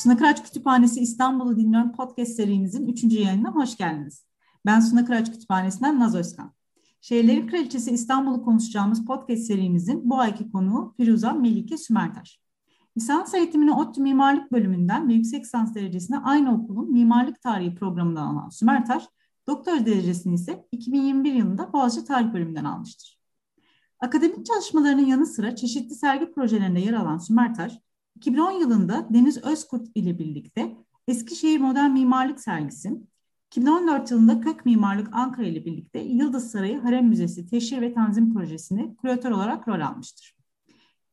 Suna Kıraç Kütüphanesi İstanbul'u dinliyorum podcast serimizin 3. yayınına hoş geldiniz. Ben Suna Kıraç Kütüphanesi'nden Naz Özkan. Şehirlerin Kraliçesi İstanbul'u konuşacağımız podcast serimizin bu ayki konuğu Firuza Melike Sümertaş. Lisans eğitimini ODTÜ Mimarlık Bölümünden ve yüksek lisans derecesine aynı okulun mimarlık tarihi programından alan Sümertaş, doktor derecesini ise 2021 yılında Boğaziçi Tarih Bölümünden almıştır. Akademik çalışmalarının yanı sıra çeşitli sergi projelerinde yer alan Sümertaş, 2010 yılında Deniz Özkurt ile birlikte Eskişehir Modern Mimarlık Sergisi, 2014 yılında Kök Mimarlık Ankara ile birlikte Yıldız Sarayı Harem Müzesi Teşhir ve Tanzim Projesi'ni küratör olarak rol almıştır.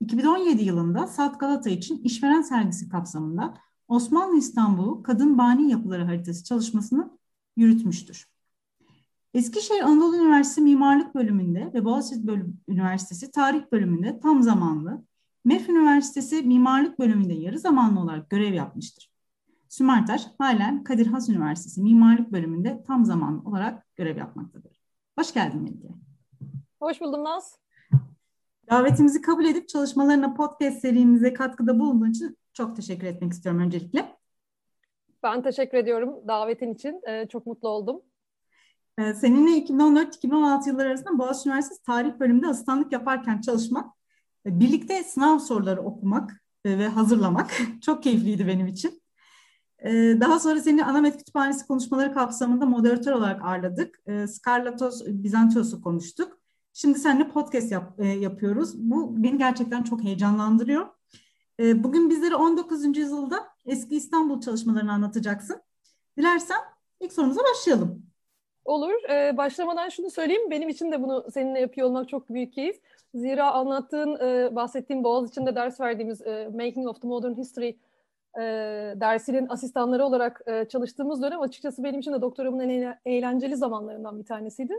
2017 yılında Salt Galata için işveren sergisi kapsamında Osmanlı İstanbul'u Kadın Bani Yapıları Haritası çalışmasını yürütmüştür. Eskişehir Anadolu Üniversitesi Mimarlık Bölümünde ve Boğaziçi Bölüm, Üniversitesi Tarih Bölümünde tam zamanlı, MEF Üniversitesi Mimarlık Bölümünde yarı zamanlı olarak görev yapmıştır. Sümertaş halen Kadir Has Üniversitesi Mimarlık Bölümünde tam zamanlı olarak görev yapmaktadır. Hoş geldin Melike. Hoş buldum Naz. Davetimizi kabul edip çalışmalarına podcast serimize katkıda bulunduğun için çok teşekkür etmek istiyorum öncelikle. Ben teşekkür ediyorum davetin için. Ee, çok mutlu oldum. Ee, seninle 2014-2016 yılları arasında Boğaziçi Üniversitesi Tarih Bölümünde asistanlık yaparken çalışmak, birlikte sınav soruları okumak e, ve hazırlamak çok keyifliydi benim için. Ee, daha sonra seni Anamet Kütüphanesi konuşmaları kapsamında moderatör olarak ağırladık. Skarlatos Bizantios'u konuştuk. Şimdi seninle podcast yap, e, yapıyoruz. Bu beni gerçekten çok heyecanlandırıyor. Bugün bizlere 19. yüzyılda eski İstanbul çalışmalarını anlatacaksın. Dilersen ilk sorumuza başlayalım. Olur. Ee, başlamadan şunu söyleyeyim. Benim için de bunu seninle yapıyor olmak çok büyük keyif. Zira anlattığın, e, bahsettiğin Boğaz içinde ders verdiğimiz e, Making of the Modern History e, dersinin asistanları olarak e, çalıştığımız dönem açıkçası benim için de doktoramın en eğlenceli zamanlarından bir tanesiydi.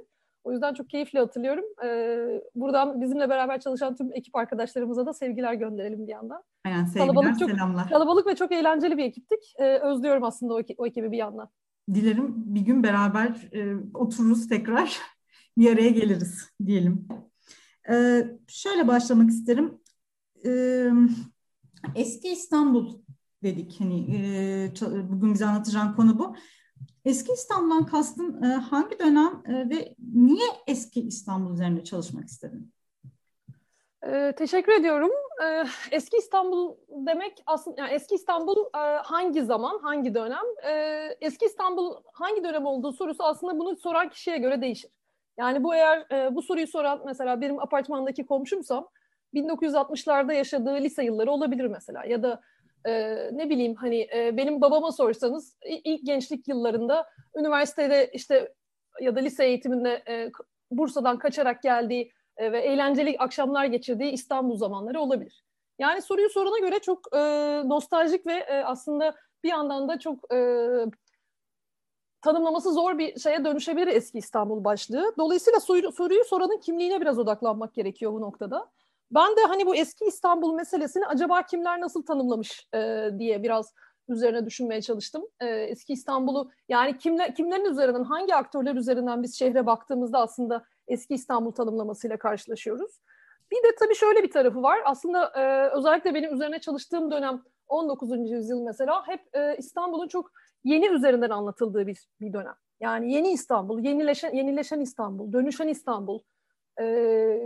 O yüzden çok keyifli hatırlıyorum. Ee, buradan bizimle beraber çalışan tüm ekip arkadaşlarımıza da sevgiler gönderelim bir yandan. Aynen sevgiler, kalabalık çok, selamlar. Kalabalık ve çok eğlenceli bir ekiptik. Ee, özlüyorum aslında o, o ekibi bir yandan dilerim bir gün beraber e, otururuz tekrar bir araya geliriz diyelim. E, şöyle başlamak isterim. E, eski İstanbul dedik hani e, bugün bize anlatacağın konu bu. Eski İstanbul'dan kastın e, hangi dönem e, ve niye eski İstanbul üzerinde çalışmak istedin? Ee, teşekkür ediyorum. Ee, eski İstanbul demek aslında yani eski İstanbul e, hangi zaman, hangi dönem? Ee, eski İstanbul hangi dönem olduğu sorusu aslında bunu soran kişiye göre değişir. Yani bu eğer e, bu soruyu soran mesela benim apartmandaki komşumsam 1960'larda yaşadığı lise yılları olabilir mesela ya da e, ne bileyim hani e, benim babama sorsanız ilk gençlik yıllarında üniversitede işte ya da lise eğitiminde e, Bursa'dan kaçarak geldiği e, ve eğlenceli akşamlar geçirdiği İstanbul zamanları olabilir. Yani soruyu soruna göre çok e, nostaljik ve e, aslında bir yandan da çok e, tanımlaması zor bir şeye dönüşebilir eski İstanbul başlığı. Dolayısıyla soru, soruyu soranın kimliğine biraz odaklanmak gerekiyor bu noktada. Ben de hani bu eski İstanbul meselesini acaba kimler nasıl tanımlamış e, diye biraz üzerine düşünmeye çalıştım. E, eski İstanbul'u yani kimler, kimlerin üzerinden, hangi aktörler üzerinden biz şehre baktığımızda aslında eski İstanbul tanımlamasıyla karşılaşıyoruz. Bir de tabii şöyle bir tarafı var. Aslında e, özellikle benim üzerine çalıştığım dönem 19. yüzyıl mesela hep e, İstanbul'un çok yeni üzerinden anlatıldığı bir, bir dönem. Yani yeni İstanbul, yenileşen, yenileşen İstanbul, dönüşen İstanbul, e,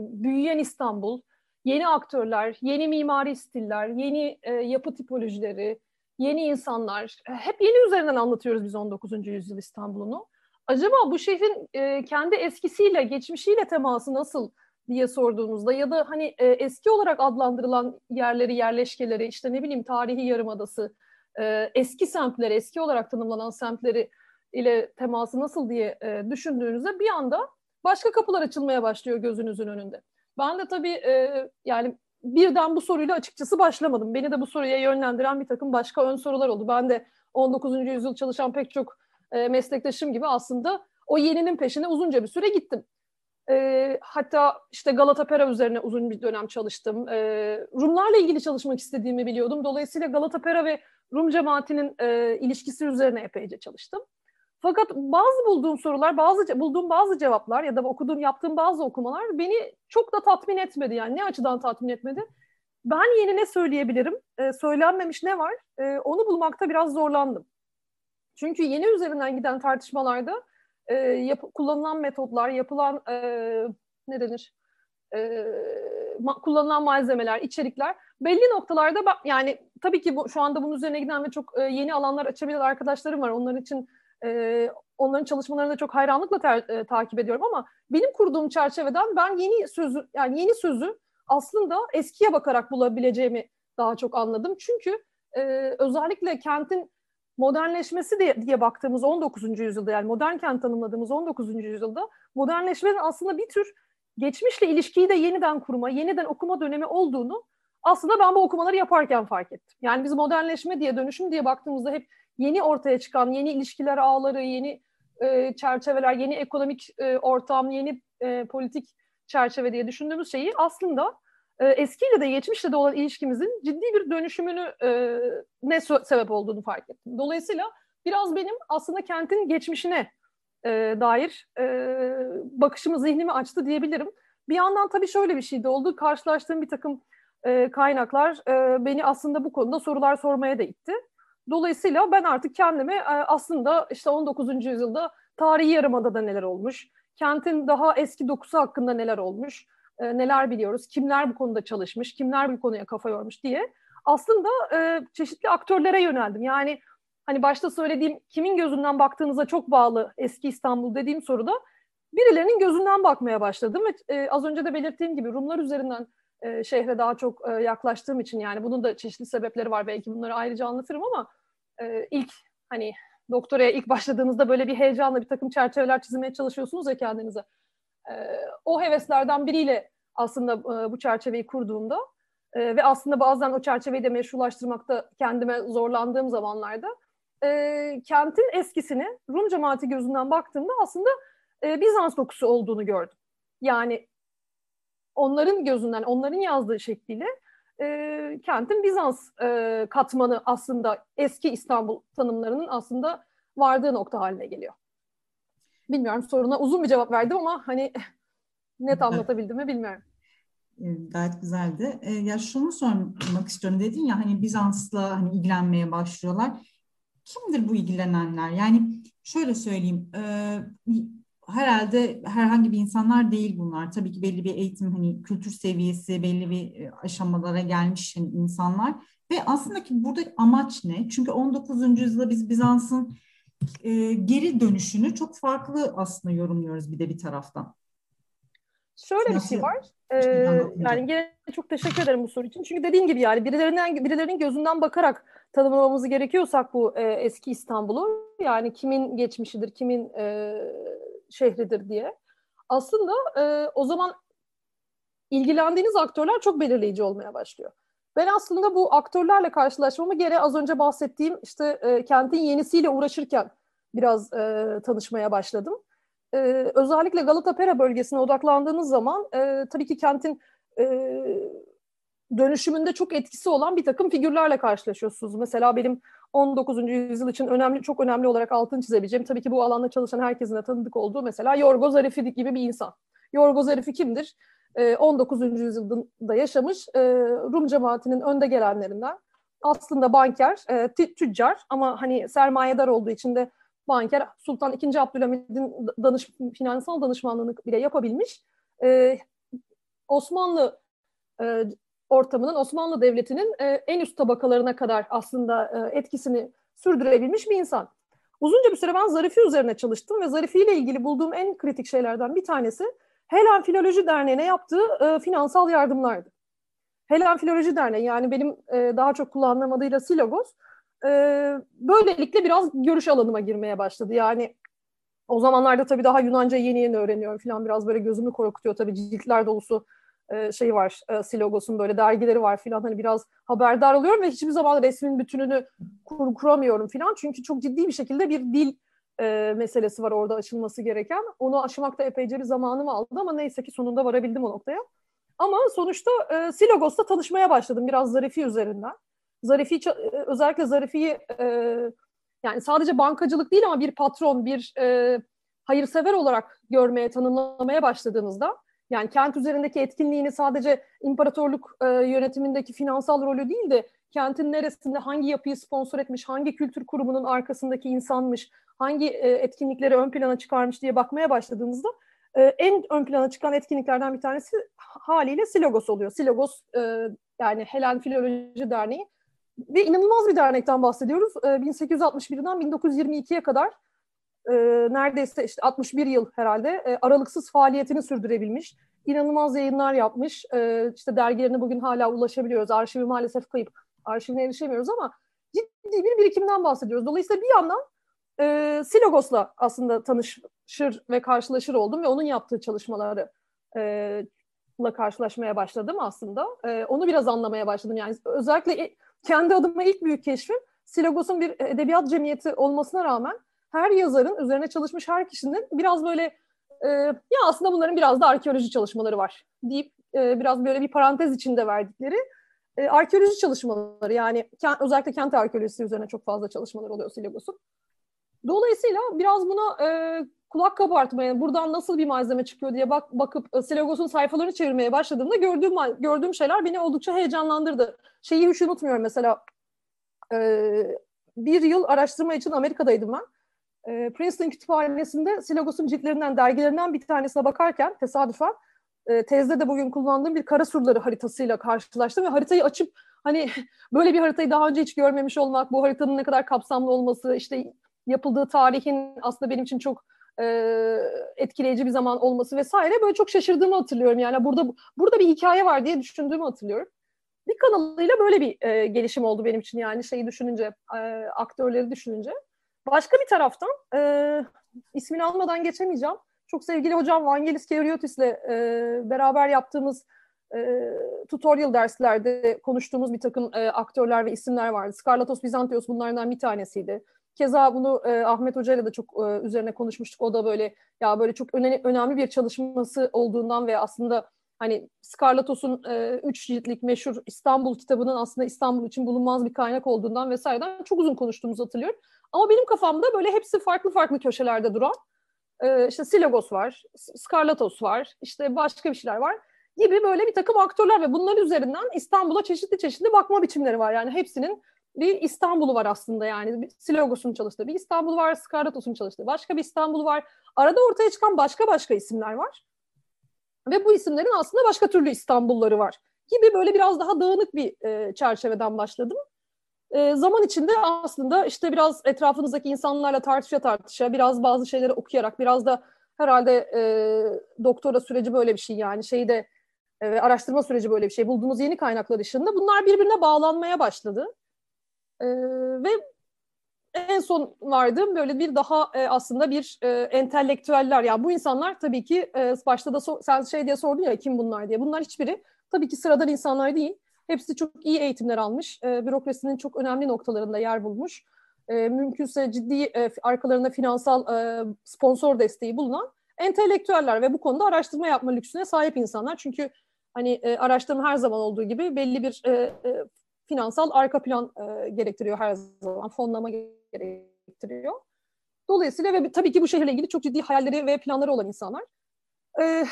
büyüyen İstanbul, yeni aktörler, yeni mimari stiller, yeni e, yapı tipolojileri, yeni insanlar. E, hep yeni üzerinden anlatıyoruz biz 19. yüzyıl İstanbul'unu acaba bu şehrin e, kendi eskisiyle, geçmişiyle teması nasıl diye sorduğumuzda ya da hani e, eski olarak adlandırılan yerleri, yerleşkeleri, işte ne bileyim tarihi yarımadası, e, eski semtleri, eski olarak tanımlanan semtleri ile teması nasıl diye e, düşündüğünüzde bir anda başka kapılar açılmaya başlıyor gözünüzün önünde. Ben de tabii e, yani birden bu soruyla açıkçası başlamadım. Beni de bu soruya yönlendiren bir takım başka ön sorular oldu. Ben de 19. yüzyıl çalışan pek çok e, meslektaşım gibi aslında o yeninin peşine uzunca bir süre gittim. E, hatta işte Galata Pera üzerine uzun bir dönem çalıştım. E, Rumlarla ilgili çalışmak istediğimi biliyordum. Dolayısıyla Galata Pera ve Rum cemaatinin e, ilişkisi üzerine epeyce çalıştım. Fakat bazı bulduğum sorular, bazı bulduğum bazı cevaplar ya da okuduğum, yaptığım bazı okumalar beni çok da tatmin etmedi. Yani ne açıdan tatmin etmedi? ben yeni ne söyleyebilirim? E, söylenmemiş ne var? E, onu bulmakta biraz zorlandım. Çünkü yeni üzerinden giden tartışmalarda e, yap- kullanılan metotlar, yapılan e, ne denir? E, ma- kullanılan malzemeler, içerikler belli noktalarda yani tabii ki bu, şu anda bunun üzerine giden ve çok e, yeni alanlar açabilen arkadaşlarım var. Onlar için e, onların çalışmalarını da çok hayranlıkla ter, e, takip ediyorum ama benim kurduğum çerçeveden ben yeni sözü yani yeni sözü aslında eskiye bakarak bulabileceğimi daha çok anladım. Çünkü e, özellikle kentin modernleşmesi diye, diye baktığımız 19. yüzyılda yani modern kent tanımladığımız 19. yüzyılda modernleşmenin aslında bir tür geçmişle ilişkiyi de yeniden kurma, yeniden okuma dönemi olduğunu aslında ben bu okumaları yaparken fark ettim. Yani biz modernleşme diye, dönüşüm diye baktığımızda hep yeni ortaya çıkan, yeni ilişkiler ağları, yeni e, çerçeveler, yeni ekonomik e, ortam, yeni e, politik çerçeve diye düşündüğümüz şeyi aslında e, eskiyle de geçmişle de olan ilişkimizin ciddi bir dönüşümünü e, ne sebep olduğunu fark ettim. Dolayısıyla biraz benim aslında kentin geçmişine e, dair e, bakışımı, zihnimi açtı diyebilirim. Bir yandan tabii şöyle bir şey de oldu. Karşılaştığım bir takım e, kaynaklar e, beni aslında bu konuda sorular sormaya da itti. Dolayısıyla ben artık kendime e, aslında işte 19. yüzyılda tarihi yarımada da neler olmuş, kentin daha eski dokusu hakkında neler olmuş, e, neler biliyoruz, kimler bu konuda çalışmış, kimler bu konuya kafa yormuş diye aslında e, çeşitli aktörlere yöneldim. Yani hani başta söylediğim kimin gözünden baktığınıza çok bağlı eski İstanbul dediğim soruda birilerinin gözünden bakmaya başladım ve e, az önce de belirttiğim gibi Rumlar üzerinden e, şehre daha çok e, yaklaştığım için yani bunun da çeşitli sebepleri var belki bunları ayrıca anlatırım ama e, ilk hani doktoraya ilk başladığınızda böyle bir heyecanla bir takım çerçeveler çizmeye çalışıyorsunuz ya kendinize. E, o heveslerden biriyle aslında e, bu çerçeveyi kurduğumda e, ve aslında bazen o çerçeveyi de meşrulaştırmakta kendime zorlandığım zamanlarda e, kentin eskisini Rum cemaati gözünden baktığımda aslında Bizans dokusu olduğunu gördüm. Yani onların gözünden, onların yazdığı şekliyle e, kentin Bizans e, katmanı aslında eski İstanbul tanımlarının aslında vardığı nokta haline geliyor. Bilmiyorum soruna uzun bir cevap verdim ama hani net anlatabildim mi bilmiyorum. Gayet güzeldi. E, ya şunu sormak istiyorum dedin ya hani Bizans'la hani ilgilenmeye başlıyorlar. Kimdir bu ilgilenenler? Yani şöyle söyleyeyim. E, herhalde herhangi bir insanlar değil bunlar. Tabii ki belli bir eğitim hani kültür seviyesi belli bir e, aşamalara gelmiş hani insanlar ve aslında ki burada amaç ne? Çünkü 19. yüzyılda biz Bizans'ın e, geri dönüşünü çok farklı aslında yorumluyoruz bir de bir taraftan. Şöyle Nasıl? bir şey var. Ee, yani yine çok teşekkür ederim bu soru için. Çünkü dediğin gibi yani birilerinden birilerinin gözünden bakarak tanımlamamız gerekiyorsak bu e, eski İstanbul'u yani kimin geçmişidir, kimin e, şehridir diye. Aslında e, o zaman ilgilendiğiniz aktörler çok belirleyici olmaya başlıyor. Ben aslında bu aktörlerle karşılaşmamı geri az önce bahsettiğim işte e, kentin yenisiyle uğraşırken biraz e, tanışmaya başladım. E, özellikle Galata Pera bölgesine odaklandığınız zaman e, tabii ki kentin e, dönüşümünde çok etkisi olan bir takım figürlerle karşılaşıyorsunuz. Mesela benim 19. yüzyıl için önemli, çok önemli olarak altını çizebileceğim, tabii ki bu alanda çalışan herkesin de tanıdık olduğu mesela Yorgo Zarifi gibi bir insan. Yorgo Zarifi kimdir? 19. Ee, yüzyılda yaşamış e, Rum cemaatinin önde gelenlerinden. Aslında banker, e, tüccar ama hani sermayedar olduğu için de banker Sultan II. Abdülhamid'in danış, finansal danışmanlığını bile yapabilmiş. Ee, Osmanlı e, ortamının Osmanlı Devleti'nin e, en üst tabakalarına kadar aslında e, etkisini sürdürebilmiş bir insan. Uzunca bir süre ben Zarifi üzerine çalıştım ve Zarifi ile ilgili bulduğum en kritik şeylerden bir tanesi Helen Filoloji Derneği'ne yaptığı e, finansal yardımlardı. Helen Filoloji Derneği yani benim e, daha çok kullandığım adıyla Silogos e, böylelikle biraz görüş alanıma girmeye başladı. Yani o zamanlarda tabii daha Yunanca yeni yeni öğreniyorum falan biraz böyle gözümü korkutuyor tabii ciltler dolusu e, şey var, e, Silogos'un böyle dergileri var filan hani biraz haberdar oluyorum ve hiçbir zaman resmin bütününü kur, kuramıyorum filan. Çünkü çok ciddi bir şekilde bir dil e, meselesi var orada aşılması gereken. Onu aşmakta epeyce bir zamanımı aldı ama neyse ki sonunda varabildim o noktaya. Ama sonuçta e, Silogos'ta tanışmaya başladım biraz Zarifi üzerinden. Zarifi e, özellikle Zarifi'yi e, yani sadece bankacılık değil ama bir patron, bir e, hayırsever olarak görmeye, tanımlamaya başladığınızda Yani kent üzerindeki etkinliğini sadece imparatorluk e, yönetimindeki finansal rolü değil de kentin neresinde hangi yapıyı sponsor etmiş, hangi kültür kurumunun arkasındaki insanmış, hangi e, etkinlikleri ön plana çıkarmış diye bakmaya başladığımızda e, en ön plana çıkan etkinliklerden bir tanesi haliyle Silogos oluyor. Silogos e, yani Helen Filoloji Derneği ve inanılmaz bir dernekten bahsediyoruz. E, 1861'den 1922'ye kadar e, neredeyse işte 61 yıl herhalde e, aralıksız faaliyetini sürdürebilmiş. İnanılmaz yayınlar yapmış. E, işte dergilerine bugün hala ulaşabiliyoruz. Arşivi maalesef kayıp. Arşivine erişemiyoruz ama ciddi bir birikimden bahsediyoruz. Dolayısıyla bir yandan e, Silogos'la aslında tanışır ve karşılaşır oldum ve onun yaptığı çalışmaları e, la karşılaşmaya başladım aslında. E, onu biraz anlamaya başladım. Yani özellikle kendi adıma ilk büyük keşfim Silogos'un bir edebiyat cemiyeti olmasına rağmen her yazarın üzerine çalışmış her kişinin biraz böyle e, ya aslında bunların biraz da arkeoloji çalışmaları var deyip e, biraz böyle bir parantez içinde verdikleri e, arkeoloji çalışmaları yani özellikle kent arkeolojisi üzerine çok fazla çalışmalar oluyor Silogos'un. Dolayısıyla biraz buna e, kulak kabartmaya, buradan nasıl bir malzeme çıkıyor diye bak, bakıp e, Silogos'un sayfalarını çevirmeye başladığımda gördüğüm gördüğüm şeyler beni oldukça heyecanlandırdı. Şeyi hiç unutmuyorum mesela e, bir yıl araştırma için Amerika'daydım ben. E, Princeton Kütüphanesi'nde Silogos'un ciltlerinden, dergilerinden bir tanesine bakarken tesadüfen e, tezde de bugün kullandığım bir kara surları haritasıyla karşılaştım ve haritayı açıp hani böyle bir haritayı daha önce hiç görmemiş olmak, bu haritanın ne kadar kapsamlı olması, işte yapıldığı tarihin aslında benim için çok e, etkileyici bir zaman olması vesaire böyle çok şaşırdığımı hatırlıyorum. Yani burada burada bir hikaye var diye düşündüğümü hatırlıyorum. Bir kanalıyla böyle bir e, gelişim oldu benim için yani şeyi düşününce, e, aktörleri düşününce. Başka bir taraftan e, ismini almadan geçemeyeceğim. Çok sevgili hocam Vangelis Kevriotis'le e, beraber yaptığımız e, tutorial derslerde konuştuğumuz bir takım e, aktörler ve isimler vardı. Skarlatos Bizantios bunlardan bir tanesiydi. Keza bunu e, Ahmet Hoca ile de çok e, üzerine konuşmuştuk. O da böyle ya böyle çok önemli, önemli bir çalışması olduğundan ve aslında hani Skarlatos'un e, üç ciltlik meşhur İstanbul kitabının aslında İstanbul için bulunmaz bir kaynak olduğundan vesaireden çok uzun konuştuğumuzu hatırlıyorum. Ama benim kafamda böyle hepsi farklı farklı köşelerde duran e, işte Silogos var, Skarlatos var, işte başka bir şeyler var gibi böyle bir takım aktörler ve bunların üzerinden İstanbul'a çeşitli çeşitli bakma biçimleri var. Yani hepsinin bir İstanbul'u var aslında yani. Silogos'un çalıştığı bir İstanbul var, Skarlatos'un çalıştığı başka bir İstanbul var. Arada ortaya çıkan başka başka isimler var. Ve bu isimlerin aslında başka türlü İstanbulları var. Gibi böyle biraz daha dağınık bir e, çerçeveden başladım. E, zaman içinde aslında işte biraz etrafınızdaki insanlarla tartışa tartışa, biraz bazı şeyleri okuyarak, biraz da herhalde e, doktora süreci böyle bir şey yani şeyde e, araştırma süreci böyle bir şey. Bulduğumuz yeni kaynaklar dışında bunlar birbirine bağlanmaya başladı. E, ve en son vardığım böyle bir daha e, aslında bir e, entelektüeller. Yani bu insanlar tabii ki e, başta da so sen şey diye sordun ya kim bunlar diye. Bunlar hiçbiri tabii ki sıradan insanlar değil. Hepsi çok iyi eğitimler almış. E, bürokrasinin çok önemli noktalarında yer bulmuş. E, mümkünse ciddi e, arkalarında finansal e, sponsor desteği bulunan entelektüeller ve bu konuda araştırma yapma lüksüne sahip insanlar. Çünkü hani e, araştırma her zaman olduğu gibi belli bir e, finansal arka plan gerektiriyor her zaman, fonlama gerektiriyor. Dolayısıyla ve tabii ki bu şehirle ilgili çok ciddi hayalleri ve planları olan insanlar. E,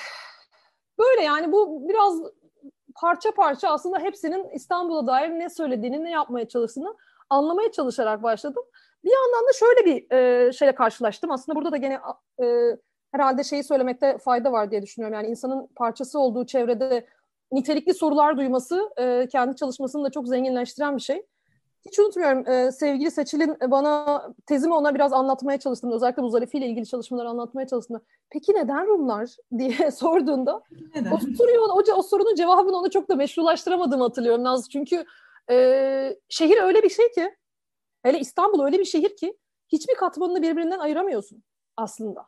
böyle yani bu biraz parça parça aslında hepsinin İstanbul'a dair ne söylediğini, ne yapmaya çalıştığını anlamaya çalışarak başladım. Bir yandan da şöyle bir e, şeyle karşılaştım. Aslında burada da gene e, herhalde şeyi söylemekte fayda var diye düşünüyorum. Yani insanın parçası olduğu çevrede nitelikli sorular duyması e, kendi çalışmasını da çok zenginleştiren bir şey. Hiç unutmuyorum e, sevgili Seçil'in bana tezimi ona biraz anlatmaya çalıştığında özellikle bu Zarife ile ilgili çalışmaları anlatmaya çalıştığında peki neden Rumlar diye sorduğunda neden? o soruyu o, o sorunun cevabını ona çok da meşrulaştıramadığımı hatırlıyorum Naz. Çünkü e, şehir öyle bir şey ki hele İstanbul öyle bir şehir ki hiçbir katmanını birbirinden ayıramıyorsun aslında.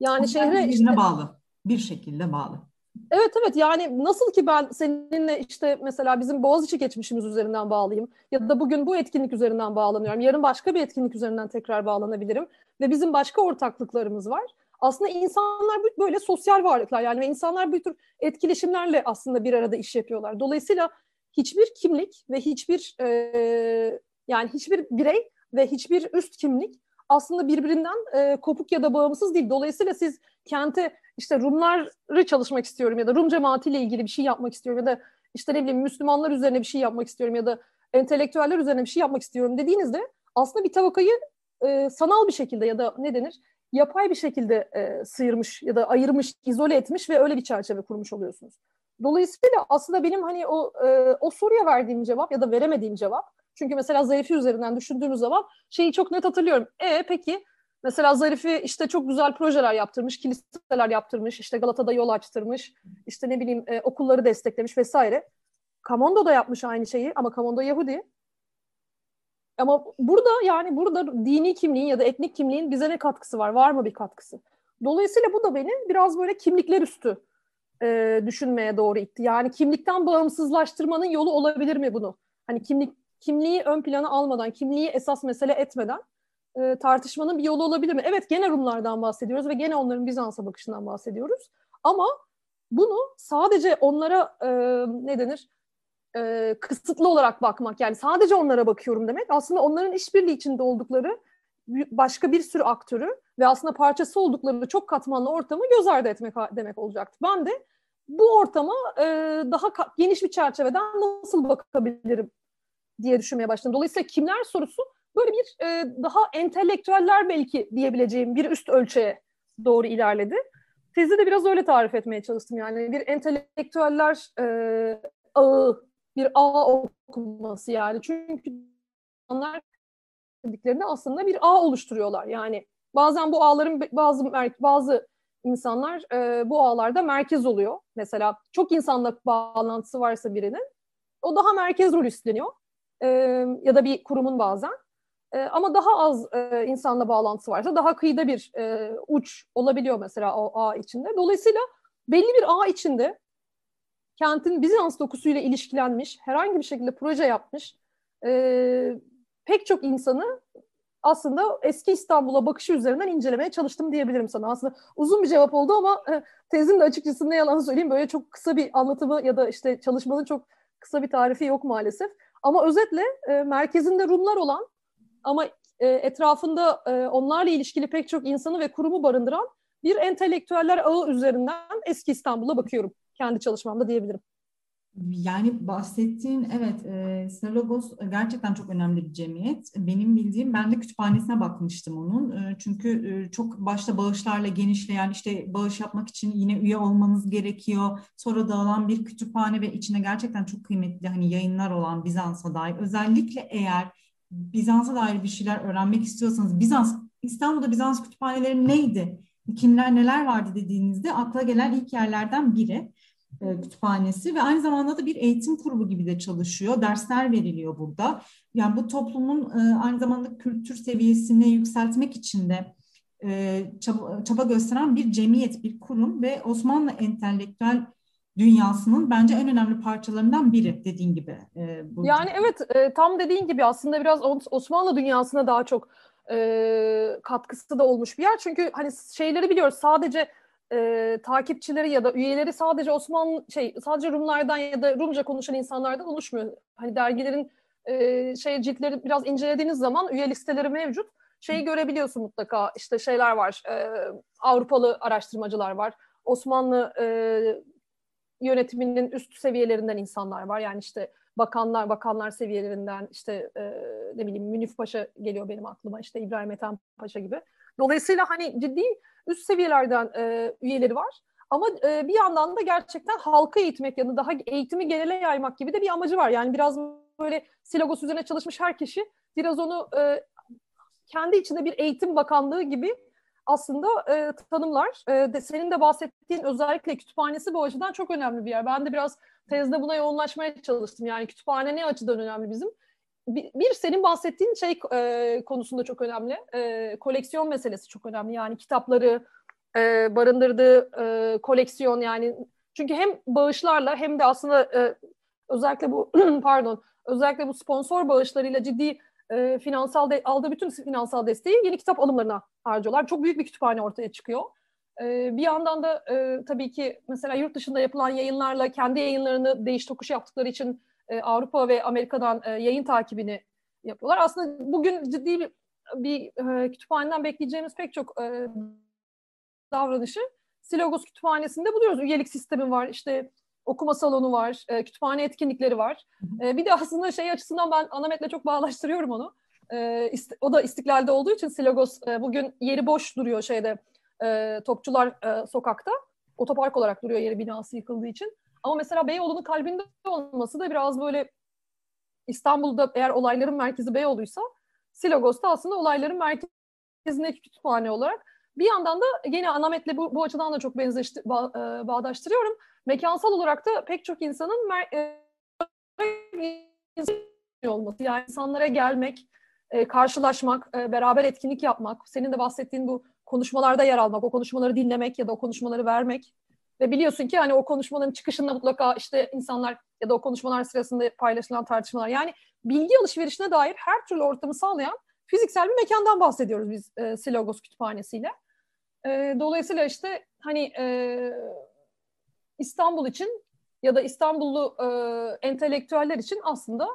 Yani şehre işte, bağlı. Bir şekilde bağlı. Evet evet yani nasıl ki ben seninle işte mesela bizim Boğaziçi geçmişimiz üzerinden bağlayayım ya da bugün bu etkinlik üzerinden bağlanıyorum. Yarın başka bir etkinlik üzerinden tekrar bağlanabilirim ve bizim başka ortaklıklarımız var. Aslında insanlar böyle sosyal varlıklar yani ve insanlar bu tür etkileşimlerle aslında bir arada iş yapıyorlar. Dolayısıyla hiçbir kimlik ve hiçbir e, yani hiçbir birey ve hiçbir üst kimlik aslında birbirinden e, kopuk ya da bağımsız değil. Dolayısıyla siz kente işte Rumları çalışmak istiyorum ya da Rum cemaatiyle ilgili bir şey yapmak istiyorum ya da işte ne bileyim Müslümanlar üzerine bir şey yapmak istiyorum ya da entelektüeller üzerine bir şey yapmak istiyorum dediğinizde aslında bir tabakayı e, sanal bir şekilde ya da ne denir yapay bir şekilde e, sıyırmış ya da ayırmış, izole etmiş ve öyle bir çerçeve kurmuş oluyorsunuz. Dolayısıyla aslında benim hani o e, o soruya verdiğim cevap ya da veremediğim cevap çünkü mesela Zarifi üzerinden düşündüğümüz zaman şeyi çok net hatırlıyorum. E peki mesela Zarifi işte çok güzel projeler yaptırmış, kiliseler yaptırmış, işte Galata'da yol açtırmış, işte ne bileyim e, okulları desteklemiş vesaire. Kamondo da yapmış aynı şeyi ama Kamondo Yahudi. Ama burada yani burada dini kimliğin ya da etnik kimliğin bize ne katkısı var? Var mı bir katkısı? Dolayısıyla bu da beni biraz böyle kimlikler üstü e, düşünmeye doğru itti. Yani kimlikten bağımsızlaştırmanın yolu olabilir mi bunu? Hani kimlik kimliği ön plana almadan, kimliği esas mesele etmeden e, tartışmanın bir yolu olabilir mi? Evet gene Rumlardan bahsediyoruz ve gene onların Bizans'a bakışından bahsediyoruz. Ama bunu sadece onlara e, ne denir? E, kısıtlı olarak bakmak yani sadece onlara bakıyorum demek aslında onların işbirliği içinde oldukları başka bir sürü aktörü ve aslında parçası oldukları çok katmanlı ortamı göz ardı etmek demek olacaktı. Ben de bu ortama e, daha geniş bir çerçeveden nasıl bakabilirim diye düşünmeye başladım. Dolayısıyla kimler sorusu böyle bir e, daha entelektüeller belki diyebileceğim bir üst ölçüye doğru ilerledi. Tezi de biraz öyle tarif etmeye çalıştım. Yani bir entelektüeller e, ağı, bir ağ okuması yani. Çünkü onlar dediklerinde aslında bir ağ oluşturuyorlar. Yani bazen bu ağların bazı bazı insanlar e, bu ağlarda merkez oluyor. Mesela çok insanla bağlantısı varsa birinin o daha merkez rol üstleniyor e, ya da bir kurumun bazen. E, ama daha az e, insanla bağlantısı varsa daha kıyıda bir e, uç olabiliyor mesela o ağ içinde. Dolayısıyla belli bir ağ içinde kentin Bizans dokusuyla ilişkilenmiş, herhangi bir şekilde proje yapmış e, pek çok insanı aslında eski İstanbul'a bakışı üzerinden incelemeye çalıştım diyebilirim sana. Aslında uzun bir cevap oldu ama tezin de açıkçası ne yalan söyleyeyim böyle çok kısa bir anlatımı ya da işte çalışmanın çok kısa bir tarifi yok maalesef. Ama özetle e, merkezinde Rumlar olan ama e, etrafında e, onlarla ilişkili pek çok insanı ve kurumu barındıran bir entelektüeller ağı üzerinden eski İstanbul'a bakıyorum kendi çalışmamda diyebilirim. Yani bahsettiğin evet e, Sinalogos gerçekten çok önemli bir cemiyet. Benim bildiğim ben de kütüphanesine bakmıştım onun. E, çünkü e, çok başta bağışlarla genişleyen işte bağış yapmak için yine üye olmanız gerekiyor. Sonra dağılan bir kütüphane ve içine gerçekten çok kıymetli hani yayınlar olan Bizans'a dair. Özellikle eğer Bizans'a dair bir şeyler öğrenmek istiyorsanız Bizans İstanbul'da Bizans kütüphaneleri neydi? Kimler neler vardı dediğinizde akla gelen ilk yerlerden biri. E, kütüphanesi ve aynı zamanda da bir eğitim kurumu gibi de çalışıyor. Dersler veriliyor burada. Yani bu toplumun e, aynı zamanda kültür seviyesini yükseltmek için de e, çaba gösteren bir cemiyet, bir kurum ve Osmanlı entelektüel dünyasının bence en önemli parçalarından biri dediğin gibi. Bu yani evet tam dediğin gibi aslında biraz Osmanlı dünyasına daha çok katkısı da olmuş bir yer. Çünkü hani şeyleri biliyoruz sadece e, takipçileri ya da üyeleri sadece Osmanlı şey sadece Rumlardan ya da Rumca konuşan insanlardan oluşmuyor. Hani dergilerin e, şey ciltleri biraz incelediğiniz zaman üye listeleri mevcut. Şeyi görebiliyorsun mutlaka işte şeyler var. E, Avrupalı araştırmacılar var. Osmanlı e, yönetiminin üst seviyelerinden insanlar var. Yani işte bakanlar, bakanlar seviyelerinden işte e, ne bileyim Münif Paşa geliyor benim aklıma işte İbrahim Ethem Paşa gibi. Dolayısıyla hani ciddi üst seviyelerden e, üyeleri var. Ama e, bir yandan da gerçekten halka eğitmek yani daha eğitimi genele yaymak gibi de bir amacı var. Yani biraz böyle Silagos üzerine çalışmış her kişi biraz onu e, kendi içinde bir eğitim bakanlığı gibi aslında e, tanımlar. E, de, senin de bahsettiğin özellikle kütüphanesi bu açıdan çok önemli bir yer. Ben de biraz tezde buna yoğunlaşmaya çalıştım. Yani kütüphane ne açıdan önemli bizim? Bir, senin bahsettiğin şey e, konusunda çok önemli. E, koleksiyon meselesi çok önemli. Yani kitapları e, barındırdığı e, koleksiyon yani çünkü hem bağışlarla hem de aslında e, özellikle bu pardon özellikle bu sponsor bağışlarıyla ciddi e, finansal de, aldığı bütün finansal desteği yeni kitap alımlarına harcıyorlar. Çok büyük bir kütüphane ortaya çıkıyor. E, bir yandan da e, tabii ki mesela yurt dışında yapılan yayınlarla kendi yayınlarını değiş tokuş yaptıkları için e, Avrupa ve Amerika'dan e, yayın takibini yapıyorlar. Aslında bugün ciddi bir bir e, kütüphaneden bekleyeceğimiz pek çok e, davranışı Silogos Kütüphanesi'nde buluyoruz. Üyelik sistemi var, işte okuma salonu var, e, kütüphane etkinlikleri var. E, bir de aslında şey açısından ben Anamet'le çok bağlaştırıyorum onu. E, ist- o da İstiklal'de olduğu için Silogos e, bugün yeri boş duruyor şeyde e, Topçular e, Sokak'ta. Otopark olarak duruyor yeri binası yıkıldığı için. Ama mesela Beyoğlu'nun kalbinde olması da biraz böyle İstanbul'da eğer olayların merkezi Beyoğlu'ysa Silogos'ta aslında olayların merkezindeki kütüphane olarak bir yandan da yine Anamet'le bu, bu açıdan da çok benzeşti, ba, e, bağdaştırıyorum. Mekansal olarak da pek çok insanın mer, e, olması yani insanlara gelmek, e, karşılaşmak, e, beraber etkinlik yapmak, senin de bahsettiğin bu konuşmalarda yer almak, o konuşmaları dinlemek ya da o konuşmaları vermek ve biliyorsun ki hani o konuşmaların çıkışında mutlaka işte insanlar ya da o konuşmalar sırasında paylaşılan tartışmalar yani bilgi alışverişine dair her türlü ortamı sağlayan fiziksel bir mekandan bahsediyoruz biz e, Silogos Kütüphanesi'yle. E, dolayısıyla işte hani e, İstanbul için ya da İstanbullu e, entelektüeller için aslında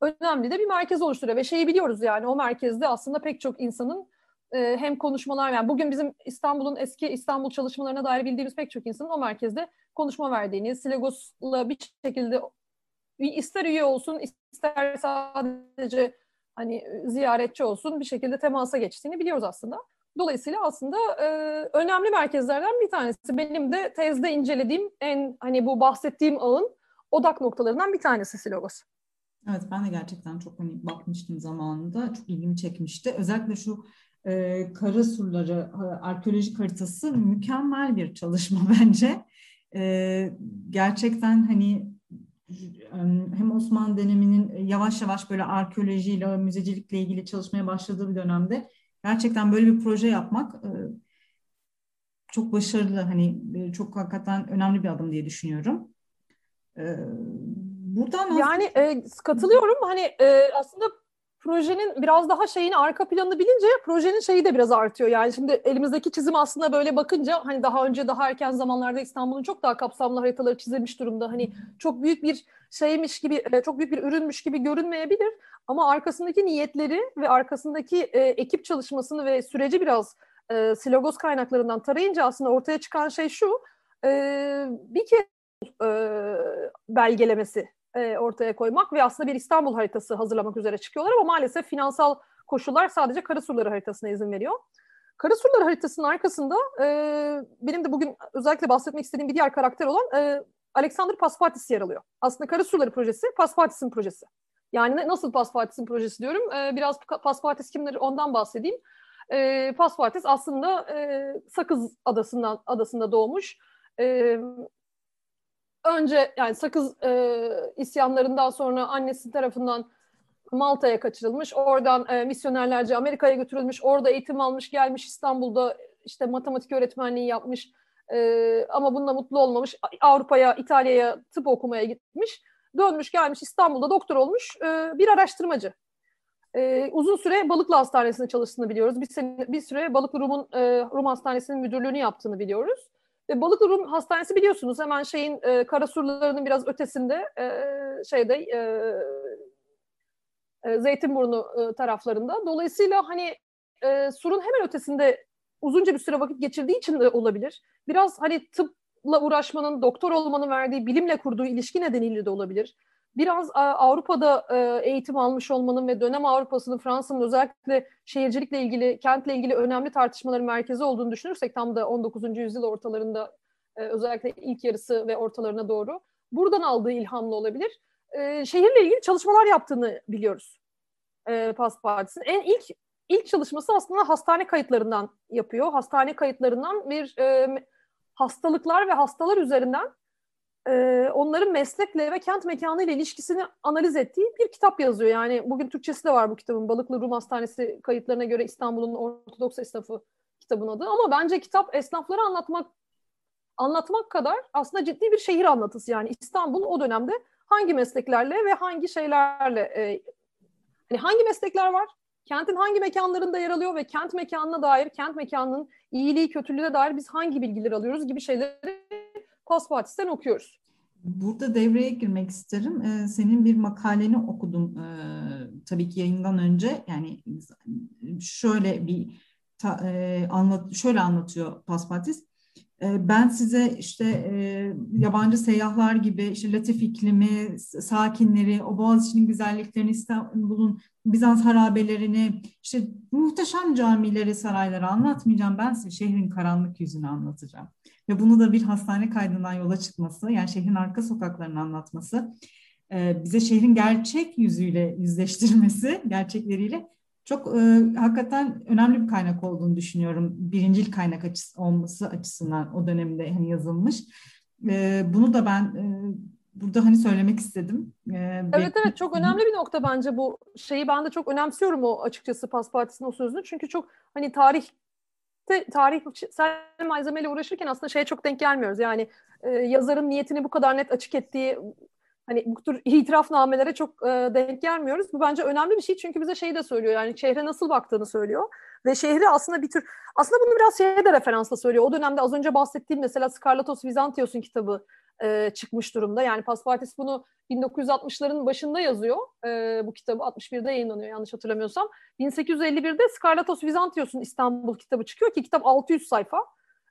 önemli de bir merkez oluşturuyor ve şeyi biliyoruz yani o merkezde aslında pek çok insanın e, hem konuşmalar yani bugün bizim İstanbul'un eski İstanbul çalışmalarına dair bildiğimiz pek çok insanın o merkezde konuşma verdiğini, Silogos'la bir şekilde ister üye olsun ister sadece hani ziyaretçi olsun bir şekilde temasa geçtiğini biliyoruz aslında. Dolayısıyla aslında e, önemli merkezlerden bir tanesi. Benim de tezde incelediğim en hani bu bahsettiğim ağın odak noktalarından bir tanesi Silogos. Evet ben de gerçekten çok hani bakmıştım zamanında. Çok ilgimi çekmişti. Özellikle şu e, kara surları arkeolojik haritası mükemmel bir çalışma bence. E, gerçekten hani hem Osmanlı döneminin yavaş yavaş böyle arkeolojiyle, müzecilikle ilgili çalışmaya başladığı bir dönemde gerçekten böyle bir proje yapmak e, çok başarılı hani e, çok hakikaten önemli bir adım diye düşünüyorum. E, buradan yani e, katılıyorum hani e, aslında projenin biraz daha şeyini arka planını bilince projenin şeyi de biraz artıyor. Yani şimdi elimizdeki çizim aslında böyle bakınca hani daha önce daha erken zamanlarda İstanbul'un çok daha kapsamlı haritaları çizilmiş durumda. Hani çok büyük bir şeymiş gibi e, çok büyük bir ürünmüş gibi görünmeyebilir ama arkasındaki niyetleri ve arkasındaki e, ekip çalışmasını ve süreci biraz e, Silogos kaynaklarından tarayınca aslında ortaya çıkan şey şu e, bir kez e, belgelemesi e, ortaya koymak ve aslında bir İstanbul haritası hazırlamak üzere çıkıyorlar ama maalesef finansal koşullar sadece Karasurları haritasına izin veriyor. Karasurları haritasının arkasında e, benim de bugün özellikle bahsetmek istediğim bir diğer karakter olan e, Alexander Paspartis yer alıyor. Aslında Karasurları projesi Paspartis'in projesi. Yani nasıl Paspartis'in projesi diyorum. E, biraz Paspartis kimdir ondan bahsedeyim. E, Paspartis aslında e, Sakız adasından adasında doğmuş. E, önce yani Sakız e, isyanlarından sonra annesi tarafından Malta'ya kaçırılmış. Oradan e, misyonerlerce Amerika'ya götürülmüş. Orada eğitim almış, gelmiş İstanbul'da işte matematik öğretmenliği yapmış. E, ama bununla mutlu olmamış. Avrupa'ya, İtalya'ya tıp okumaya gitmiş. Dönmüş gelmiş İstanbul'da doktor olmuş e, bir araştırmacı. E, uzun süre Balıklı Hastanesi'nde çalıştığını biliyoruz. Bir, sene, bir süre Balıklı Rum'un e, Rum Hastanesi'nin müdürlüğünü yaptığını biliyoruz. Ve Balıklı Rum Hastanesi biliyorsunuz hemen şeyin e, Karasurlarının biraz ötesinde e, şeyde e, e, Zeytinburnu e, taraflarında. Dolayısıyla hani e, surun hemen ötesinde uzunca bir süre vakit geçirdiği için de olabilir. Biraz hani tıpla uğraşmanın, doktor olmanın verdiği bilimle kurduğu ilişki nedeniyle de olabilir biraz Avrupa'da e, eğitim almış olmanın ve dönem Avrupa'sının Fransa'nın özellikle şehircilikle ilgili, kentle ilgili önemli tartışmaların merkezi olduğunu düşünürsek tam da 19. yüzyıl ortalarında e, özellikle ilk yarısı ve ortalarına doğru buradan aldığı ilhamlı olabilir. E, şehirle ilgili çalışmalar yaptığını biliyoruz Pas Partisi'nin. En ilk ilk çalışması aslında hastane kayıtlarından yapıyor. Hastane kayıtlarından bir hastalıklar ve hastalar üzerinden e, onların meslekle ve kent mekanı ile ilişkisini analiz ettiği bir kitap yazıyor. Yani bugün Türkçesi de var bu kitabın. Balıklı Rum Hastanesi kayıtlarına göre İstanbul'un Ortodoks esnafı kitabın adı. Ama bence kitap esnafları anlatmak anlatmak kadar aslında ciddi bir şehir anlatısı. Yani İstanbul o dönemde hangi mesleklerle ve hangi şeylerle e, hani hangi meslekler var? Kentin hangi mekanlarında yer alıyor ve kent mekanına dair, kent mekanının iyiliği, kötülüğüne dair biz hangi bilgileri alıyoruz gibi şeyleri Paspartis'ten okuyoruz. Burada devreye girmek isterim. Ee, senin bir makaleni okudum ee, tabii ki yayından önce. Yani şöyle bir ta, e, anlat şöyle anlatıyor Paspatis. E, ben size işte e, yabancı seyyahlar gibi işte Latif iklimi, sakinleri, o Boğaziçi'nin güzelliklerini, İstanbul'un Bizans harabelerini, işte muhteşem camileri, sarayları anlatmayacağım. Ben size şehrin karanlık yüzünü anlatacağım. Ve bunu da bir hastane kaydından yola çıkması, yani şehrin arka sokaklarını anlatması, e, bize şehrin gerçek yüzüyle yüzleştirmesi, gerçekleriyle çok e, hakikaten önemli bir kaynak olduğunu düşünüyorum. Birincil kaynak açısı olması açısından o dönemde hani yazılmış. E, bunu da ben e, burada hani söylemek istedim. E, evet evet çok önemli bir nokta bence bu şeyi ben de çok önemsiyorum o açıkçası Pas Partisi'nin o sözünü. Çünkü çok hani tarih tarihsel malzemeyle uğraşırken aslında şeye çok denk gelmiyoruz. Yani e, yazarın niyetini bu kadar net açık ettiği hani bu tür itirafnamelere çok e, denk gelmiyoruz. Bu bence önemli bir şey çünkü bize şeyi de söylüyor yani şehre nasıl baktığını söylüyor. Ve şehri aslında bir tür aslında bunu biraz şeye de referansla söylüyor. O dönemde az önce bahsettiğim mesela Skarlatos Vizantios'un kitabı e, çıkmış durumda. Yani Paspartis bunu 1960'ların başında yazıyor. E, bu kitabı 61'de yayınlanıyor yanlış hatırlamıyorsam. 1851'de Skarlatos Vizantios'un İstanbul kitabı çıkıyor ki kitap 600 sayfa.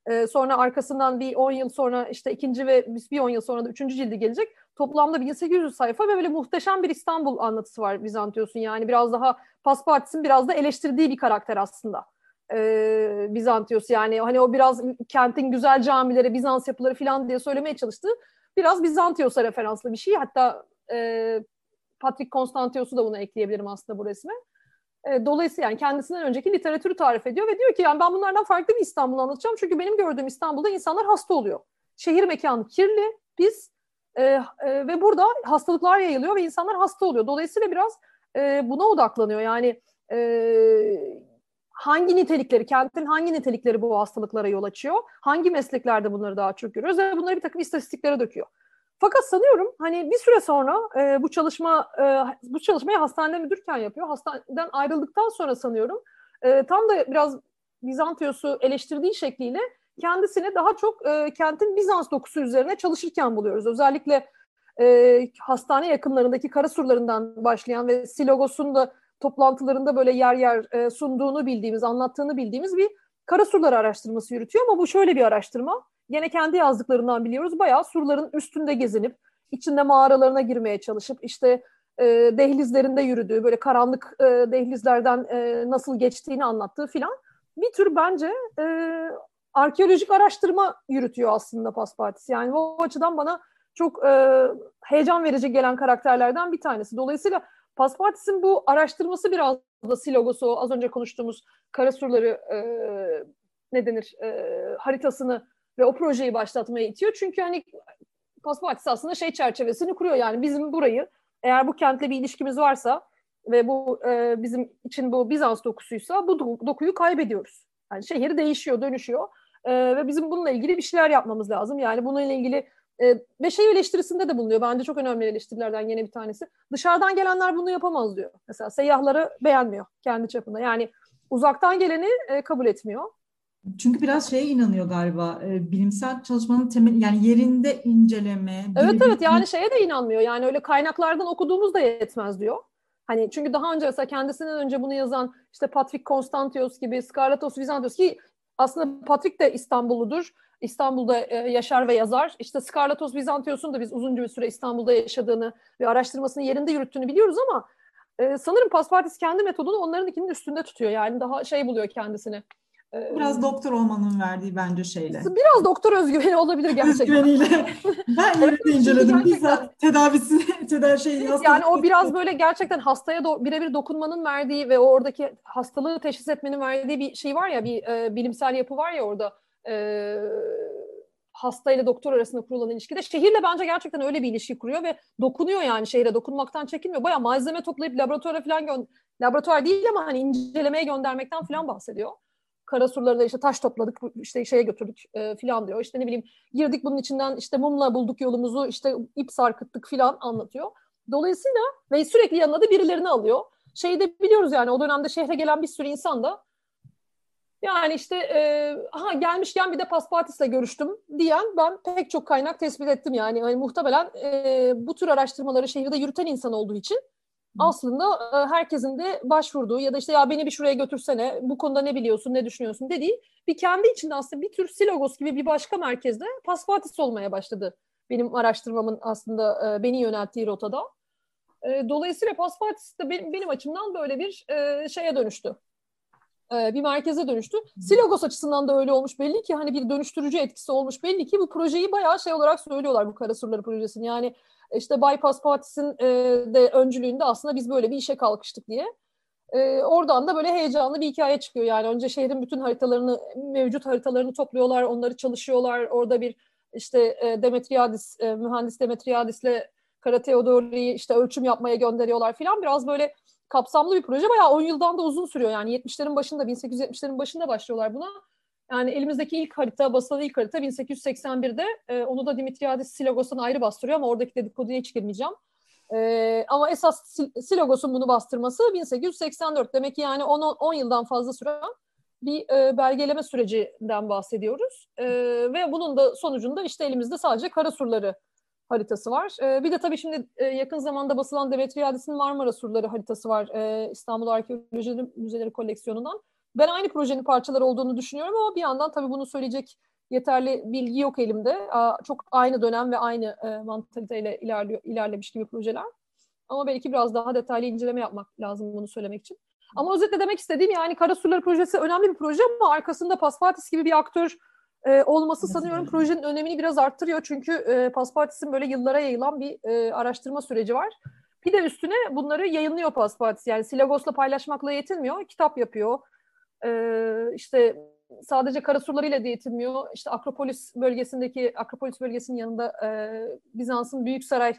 E, sonra arkasından bir 10 yıl sonra işte ikinci ve bir 10 yıl sonra da üçüncü cildi gelecek. Toplamda 1800 sayfa ve böyle muhteşem bir İstanbul anlatısı var Bizantios'un. Yani biraz daha Paspartis'in biraz da eleştirdiği bir karakter aslında. Ee, Bizantios yani hani o biraz kentin güzel camileri, Bizans yapıları falan diye söylemeye çalıştı. Biraz Bizantios'a referanslı bir şey. Hatta e, Patrick Constantios'u da bunu ekleyebilirim aslında bu resme. E, dolayısıyla yani kendisinden önceki literatürü tarif ediyor ve diyor ki yani ben bunlardan farklı bir İstanbul anlatacağım. Çünkü benim gördüğüm İstanbul'da insanlar hasta oluyor. Şehir mekanı kirli, pis e, e, ve burada hastalıklar yayılıyor ve insanlar hasta oluyor. Dolayısıyla biraz e, buna odaklanıyor. Yani e, hangi nitelikleri, kentin hangi nitelikleri bu hastalıklara yol açıyor? Hangi mesleklerde bunları daha çok görüyoruz ve bunları bir takım istatistiklere döküyor. Fakat sanıyorum hani bir süre sonra e, bu çalışma e, bu çalışmayı hastanede müdürken yapıyor. Hastaneden ayrıldıktan sonra sanıyorum e, tam da biraz Bizantios'u eleştirdiği şekliyle kendisini daha çok e, kentin Bizans dokusu üzerine çalışırken buluyoruz. Özellikle e, hastane yakınlarındaki kara surlarından başlayan ve Silogos'un da toplantılarında böyle yer yer e, sunduğunu bildiğimiz, anlattığını bildiğimiz bir kara surları araştırması yürütüyor ama bu şöyle bir araştırma. Yine kendi yazdıklarından biliyoruz. Bayağı surların üstünde gezinip, içinde mağaralarına girmeye çalışıp, işte e, dehlizlerinde yürüdüğü, böyle karanlık e, dehlizlerden e, nasıl geçtiğini anlattığı filan. Bir tür bence e, arkeolojik araştırma yürütüyor aslında Paspartis. Yani o açıdan bana çok e, heyecan verici gelen karakterlerden bir tanesi. Dolayısıyla Paspartis'in bu araştırması biraz da Silogos'u az önce konuştuğumuz Karasurları e, ne denir e, haritasını ve o projeyi başlatmaya itiyor. Çünkü hani Paspartis aslında şey çerçevesini kuruyor yani bizim burayı eğer bu kentle bir ilişkimiz varsa ve bu e, bizim için bu Bizans dokusuysa bu dokuyu kaybediyoruz. Yani şehir değişiyor, dönüşüyor e, ve bizim bununla ilgili bir şeyler yapmamız lazım. Yani bununla ilgili e, ve şey eleştirisinde de bulunuyor. Bence çok önemli eleştirilerden yine bir tanesi. Dışarıdan gelenler bunu yapamaz diyor. Mesela seyyahları beğenmiyor kendi çapında. Yani uzaktan geleni e, kabul etmiyor. Çünkü biraz şeye inanıyor galiba e, bilimsel çalışmanın temeli yani yerinde inceleme. Evet evet yani şeye de inanmıyor. Yani öyle kaynaklardan okuduğumuz da yetmez diyor. Hani çünkü daha önce mesela kendisinden önce bunu yazan işte Patrick Constantios gibi Skarlatos Vizantios ki aslında Patrick de İstanbulludur. İstanbul'da e, yaşar ve yazar. İşte Skarlatos Vizantios'un da biz uzunca bir süre İstanbul'da yaşadığını ve araştırmasını yerinde yürüttüğünü biliyoruz ama e, sanırım Paspartis kendi metodunu onların ikinin üstünde tutuyor. Yani daha şey buluyor kendisini. Biraz doktor olmanın verdiği bence şeyle. Biraz doktor özgüveni olabilir gerçekten. Özgüveniyle. ben yerinde inceledim. Bizzat tedavisini, tedavi şeyi Yani o biraz böyle gerçekten hastaya do- birebir dokunmanın verdiği ve o oradaki hastalığı teşhis etmenin verdiği bir şey var ya, bir e, bilimsel yapı var ya orada e, hasta ile doktor arasında kurulan ilişkide şehirle bence gerçekten öyle bir ilişki kuruyor ve dokunuyor yani şehre dokunmaktan çekinmiyor. Baya malzeme toplayıp laboratuvara falan laboratuvar değil ama hani incelemeye göndermekten falan bahsediyor. Kara surlarında işte taş topladık işte şeye götürdük e, filan diyor. İşte ne bileyim girdik bunun içinden işte mumla bulduk yolumuzu işte ip sarkıttık filan anlatıyor. Dolayısıyla ve sürekli yanına da birilerini alıyor. Şeyi de biliyoruz yani o dönemde şehre gelen bir sürü insan da Yani işte e, aha gelmişken bir de Paspatis'le görüştüm diyen ben pek çok kaynak tespit ettim yani. yani muhtemelen e, bu tür araştırmaları şehirde yürüten insan olduğu için aslında e, herkesin de başvurduğu ya da işte ya beni bir şuraya götürsene bu konuda ne biliyorsun ne düşünüyorsun dediği bir kendi içinde aslında bir tür Silogos gibi bir başka merkezde Paspatis olmaya başladı. Benim araştırmamın aslında e, beni yönelttiği rotada. E, dolayısıyla Paspatis de benim, benim açımdan böyle bir e, şeye dönüştü. E, bir merkeze dönüştü. Silogos açısından da öyle olmuş belli ki hani bir dönüştürücü etkisi olmuş belli ki bu projeyi bayağı şey olarak söylüyorlar bu Kara Surları projesini. Yani işte Bypass Partis'in e, de öncülüğünde aslında biz böyle bir işe kalkıştık diye. E, oradan da böyle heyecanlı bir hikaye çıkıyor. Yani önce şehrin bütün haritalarını, mevcut haritalarını topluyorlar, onları çalışıyorlar. Orada bir işte e, Demetriadis, e, mühendis Demetriadis'le Kara Teodori'yi işte ölçüm yapmaya gönderiyorlar filan. Biraz böyle kapsamlı bir proje. Bayağı 10 yıldan da uzun sürüyor. Yani 70'lerin başında, 1870'lerin başında başlıyorlar buna. Yani elimizdeki ilk harita, basılan ilk harita 1881'de. E, onu da Dimitriadis Silogos'tan ayrı bastırıyor ama oradaki dedikoduya hiç girmeyeceğim. E, ama esas Silogos'un bunu bastırması 1884. Demek ki yani 10, 10 yıldan fazla süren bir e, belgeleme sürecinden bahsediyoruz. E, ve bunun da sonucunda işte elimizde sadece kara surları haritası var. E, bir de tabii şimdi e, yakın zamanda basılan Demetriadis'in Marmara surları haritası var e, İstanbul Arkeoloji Müzeleri koleksiyonundan. Ben aynı projenin parçaları olduğunu düşünüyorum ama bir yandan tabii bunu söyleyecek yeterli bilgi yok elimde. Çok aynı dönem ve aynı e, mantaliteyle ilerliyor, ilerlemiş gibi projeler. Ama belki biraz daha detaylı inceleme yapmak lazım bunu söylemek için. Ama özetle demek istediğim yani Kara Surları projesi önemli bir proje ama arkasında Paspatis gibi bir aktör e, olması sanıyorum projenin önemini biraz arttırıyor. Çünkü e, Paspatis'in böyle yıllara yayılan bir e, araştırma süreci var. Bir de üstüne bunları yayınlıyor Paspatis. Yani Silagos'la paylaşmakla yetinmiyor. Kitap yapıyor, e, işte sadece karasurlarıyla da yetinmiyor. İşte Akropolis bölgesindeki Akropolis bölgesinin yanında e, Bizans'ın Büyük Saray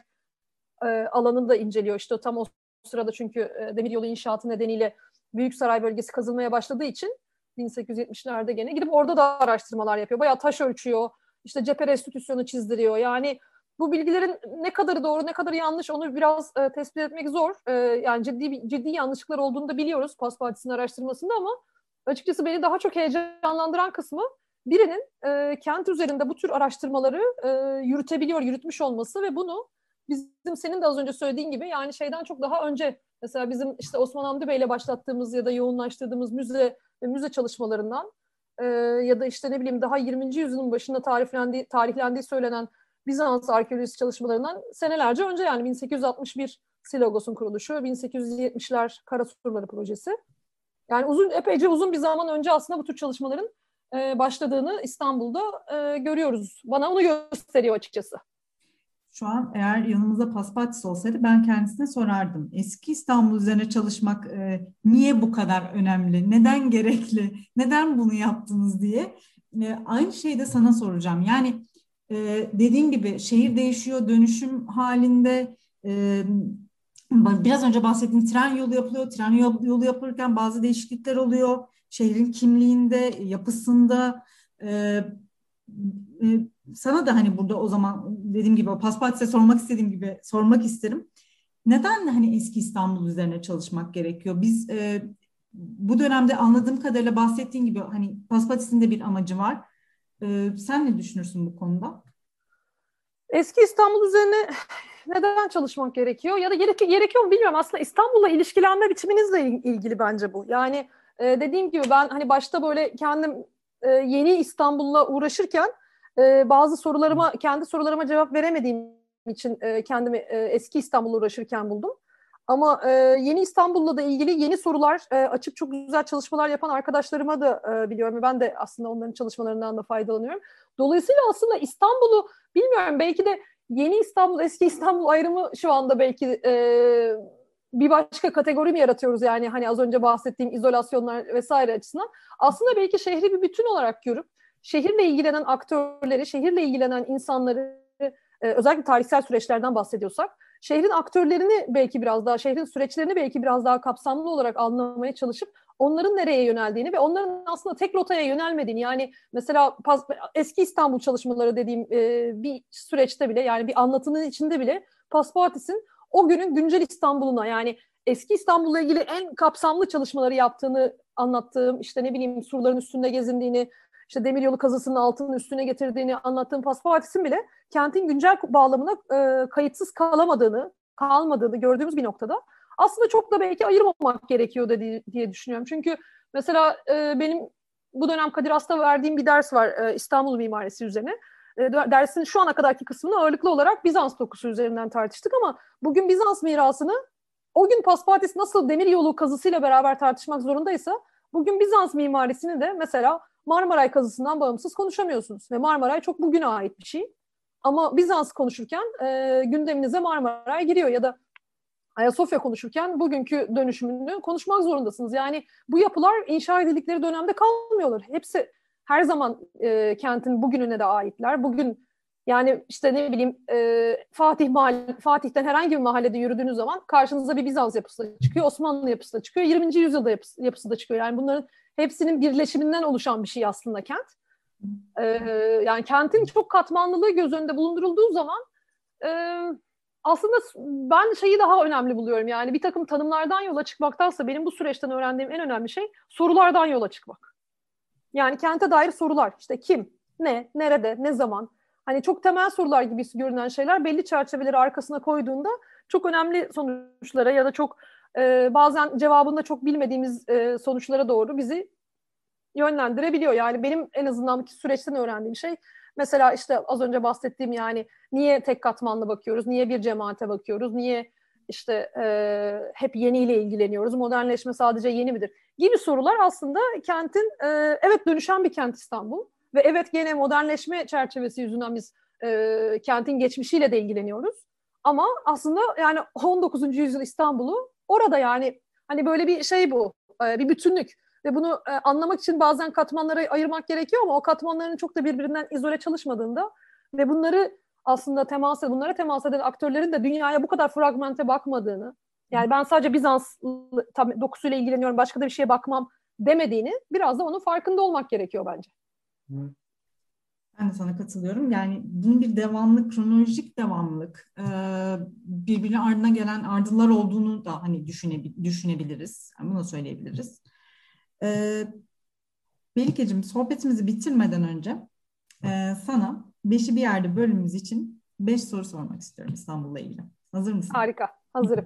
e, alanını da inceliyor. İşte tam o sırada çünkü e, demiryolu inşaatı nedeniyle Büyük Saray bölgesi kazılmaya başladığı için 1870'lerde gene gidip orada da araştırmalar yapıyor. Bayağı taş ölçüyor. İşte cephe restitüsyonu çizdiriyor. Yani bu bilgilerin ne kadarı doğru ne kadarı yanlış onu biraz e, tespit etmek zor. E, yani ciddi ciddi yanlışlıklar olduğunu da biliyoruz Paspartis'in araştırmasında ama açıkçası beni daha çok heyecanlandıran kısmı birinin e, kent üzerinde bu tür araştırmaları e, yürütebiliyor, yürütmüş olması ve bunu bizim senin de az önce söylediğin gibi yani şeyden çok daha önce mesela bizim işte Osman Hamdi Bey ile başlattığımız ya da yoğunlaştırdığımız müze müze çalışmalarından e, ya da işte ne bileyim daha 20. yüzyılın başında tarihlendiği, tarihlendiği söylenen Bizans arkeolojisi çalışmalarından senelerce önce yani 1861 Silogos'un kuruluşu, 1870'ler Kara Surları projesi. Yani uzun epeyce uzun bir zaman önce aslında bu tür çalışmaların e, başladığını İstanbul'da e, görüyoruz. Bana onu gösteriyor açıkçası. Şu an eğer yanımızda Paspatis olsaydı ben kendisine sorardım. Eski İstanbul üzerine çalışmak e, niye bu kadar önemli? Neden gerekli? Neden bunu yaptınız diye. E, aynı şeyi de sana soracağım. Yani e, dediğin gibi şehir değişiyor, dönüşüm halinde. E, biraz önce bahsettiğim tren yolu yapılıyor. Tren yolu yapılırken bazı değişiklikler oluyor. Şehrin kimliğinde, yapısında. E, e, sana da hani burada o zaman dediğim gibi Paspatis'e sormak istediğim gibi sormak isterim. Neden hani eski İstanbul üzerine çalışmak gerekiyor? Biz e, bu dönemde anladığım kadarıyla bahsettiğin gibi hani Paspatis'in de bir amacı var. E, sen ne düşünürsün bu konuda? Eski İstanbul üzerine neden çalışmak gerekiyor? Ya da gerek, gerekiyor mu bilmiyorum. Aslında İstanbul'la ilişkilenme biçiminizle ilgili bence bu. Yani e, dediğim gibi ben hani başta böyle kendim e, yeni İstanbul'la uğraşırken e, bazı sorularıma, kendi sorularıma cevap veremediğim için e, kendimi e, eski İstanbul'la uğraşırken buldum. Ama e, yeni İstanbul'la da ilgili yeni sorular e, açıp çok güzel çalışmalar yapan arkadaşlarıma da e, biliyorum. Ben de aslında onların çalışmalarından da faydalanıyorum. Dolayısıyla aslında İstanbul'u bilmiyorum belki de yeni İstanbul, eski İstanbul ayrımı şu anda belki e, bir başka kategori mi yaratıyoruz yani hani az önce bahsettiğim izolasyonlar vesaire açısından. Aslında belki şehri bir bütün olarak görüp şehirle ilgilenen aktörleri, şehirle ilgilenen insanları e, özellikle tarihsel süreçlerden bahsediyorsak şehrin aktörlerini belki biraz daha, şehrin süreçlerini belki biraz daha kapsamlı olarak anlamaya çalışıp onların nereye yöneldiğini ve onların aslında tek rotaya yönelmediğini yani mesela eski İstanbul çalışmaları dediğim e, bir süreçte bile yani bir anlatının içinde bile Paspartis'in o günün güncel İstanbul'una yani eski İstanbul'la ilgili en kapsamlı çalışmaları yaptığını anlattığım işte ne bileyim surların üstünde gezindiğini, işte demiryolu kazısının altının üstüne getirdiğini anlattığım Paspartis'in bile kentin güncel bağlamına e, kayıtsız kalamadığını, kalmadığını gördüğümüz bir noktada aslında çok da belki ayırmamak gerekiyor diye, diye düşünüyorum. Çünkü mesela e, benim bu dönem Kadir Has'ta verdiğim bir ders var e, İstanbul mimarisi üzerine. E, dersin şu ana kadarki kısmını ağırlıklı olarak Bizans dokusu üzerinden tartıştık ama bugün Bizans mirasını o gün Paspartis nasıl demir yolu kazısıyla beraber tartışmak zorundaysa bugün Bizans mimarisini de mesela Marmaray kazısından bağımsız konuşamıyorsunuz. Ve Marmaray çok bugüne ait bir şey. Ama Bizans konuşurken e, gündeminize Marmaray giriyor ya da Ayasofya konuşurken bugünkü dönüşümünü konuşmak zorundasınız. Yani bu yapılar inşa edildikleri dönemde kalmıyorlar. Hepsi her zaman e, kentin bugününe de aitler. Bugün yani işte ne bileyim e, Fatih mahalle, Fatih'ten herhangi bir mahallede yürüdüğünüz zaman karşınıza bir Bizans yapısı da çıkıyor, Osmanlı yapısı da çıkıyor, 20. yüzyılda yapısı, yapısı da çıkıyor. Yani bunların hepsinin birleşiminden oluşan bir şey aslında kent. E, yani kentin çok katmanlılığı göz önünde bulundurulduğu zaman e, aslında ben şeyi daha önemli buluyorum. Yani bir takım tanımlardan yola çıkmaktansa benim bu süreçten öğrendiğim en önemli şey sorulardan yola çıkmak. Yani kente dair sorular. İşte kim, ne, nerede, ne zaman. Hani çok temel sorular gibi görünen şeyler belli çerçeveleri arkasına koyduğunda çok önemli sonuçlara ya da çok e, bazen cevabında çok bilmediğimiz e, sonuçlara doğru bizi yönlendirebiliyor. Yani benim en azından süreçten öğrendiğim şey mesela işte az önce bahsettiğim yani niye tek katmanlı bakıyoruz, niye bir cemaate bakıyoruz, niye işte e, hep yeniyle ilgileniyoruz, modernleşme sadece yeni midir gibi sorular aslında kentin e, evet dönüşen bir kent İstanbul ve evet gene modernleşme çerçevesi yüzünden biz e, kentin geçmişiyle de ilgileniyoruz. Ama aslında yani 19. yüzyıl İstanbul'u orada yani hani böyle bir şey bu, e, bir bütünlük ve bunu e, anlamak için bazen katmanlara ayırmak gerekiyor ama o katmanların çok da birbirinden izole çalışmadığında ve bunları aslında temas bunlara temas eden aktörlerin de dünyaya bu kadar fragmente bakmadığını yani ben sadece Bizans dokusuyla ilgileniyorum başka da bir şeye bakmam demediğini biraz da onun farkında olmak gerekiyor bence. Ben de sana katılıyorum. Yani bunun bir devamlık, kronolojik devamlık, birbirine ardına gelen ardılar olduğunu da hani düşünebiliriz. Yani bunu söyleyebiliriz. Melike'cim sohbetimizi bitirmeden önce sana Beşi bir yerde bölümümüz için beş soru sormak istiyorum İstanbul'la ilgili. Hazır mısın? Harika, hazırım.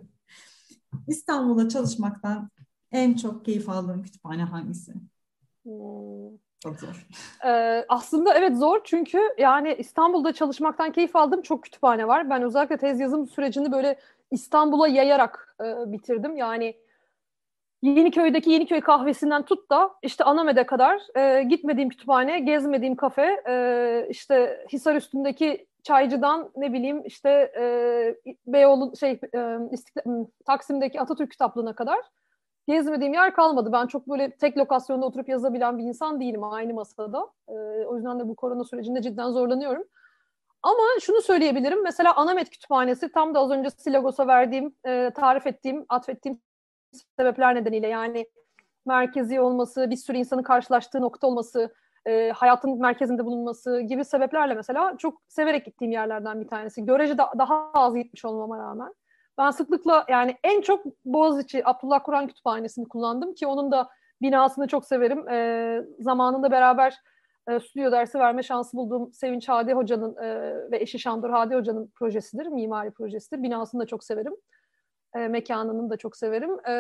İstanbul'da çalışmaktan en çok keyif aldığın kütüphane hangisi? Hmm. Çok zor. Ee, aslında evet zor çünkü yani İstanbul'da çalışmaktan keyif aldığım çok kütüphane var. Ben özellikle tez yazım sürecini böyle İstanbul'a yayarak e, bitirdim. Yani Yeniköy'deki Yeniköy kahvesinden tut da işte Aname'de kadar e, gitmediğim kütüphane, gezmediğim kafe, e, işte Hisar üstündeki çaycıdan ne bileyim işte e, Beyoğlu şey e, Taksim'deki Atatürk kitaplığına kadar gezmediğim yer kalmadı. Ben çok böyle tek lokasyonda oturup yazabilen bir insan değilim aynı masada. E, o yüzden de bu korona sürecinde cidden zorlanıyorum. Ama şunu söyleyebilirim. Mesela Anamet Kütüphanesi tam da az önce Silagos'a verdiğim, e, tarif ettiğim, atfettiğim sebepler nedeniyle yani merkezi olması, bir sürü insanın karşılaştığı nokta olması, e, hayatın merkezinde bulunması gibi sebeplerle mesela çok severek gittiğim yerlerden bir tanesi. Görece da, daha az gitmiş olmama rağmen. Ben sıklıkla yani en çok Boğaziçi Abdullah Kur'an Kütüphanesi'ni kullandım ki onun da binasını çok severim. E, zamanında beraber e, stüdyo dersi verme şansı bulduğum Sevinç Hadi Hoca'nın e, ve eşi Şandur Hadi Hoca'nın projesidir, mimari projesidir. Binasını da çok severim. E, mekanını da çok severim. E,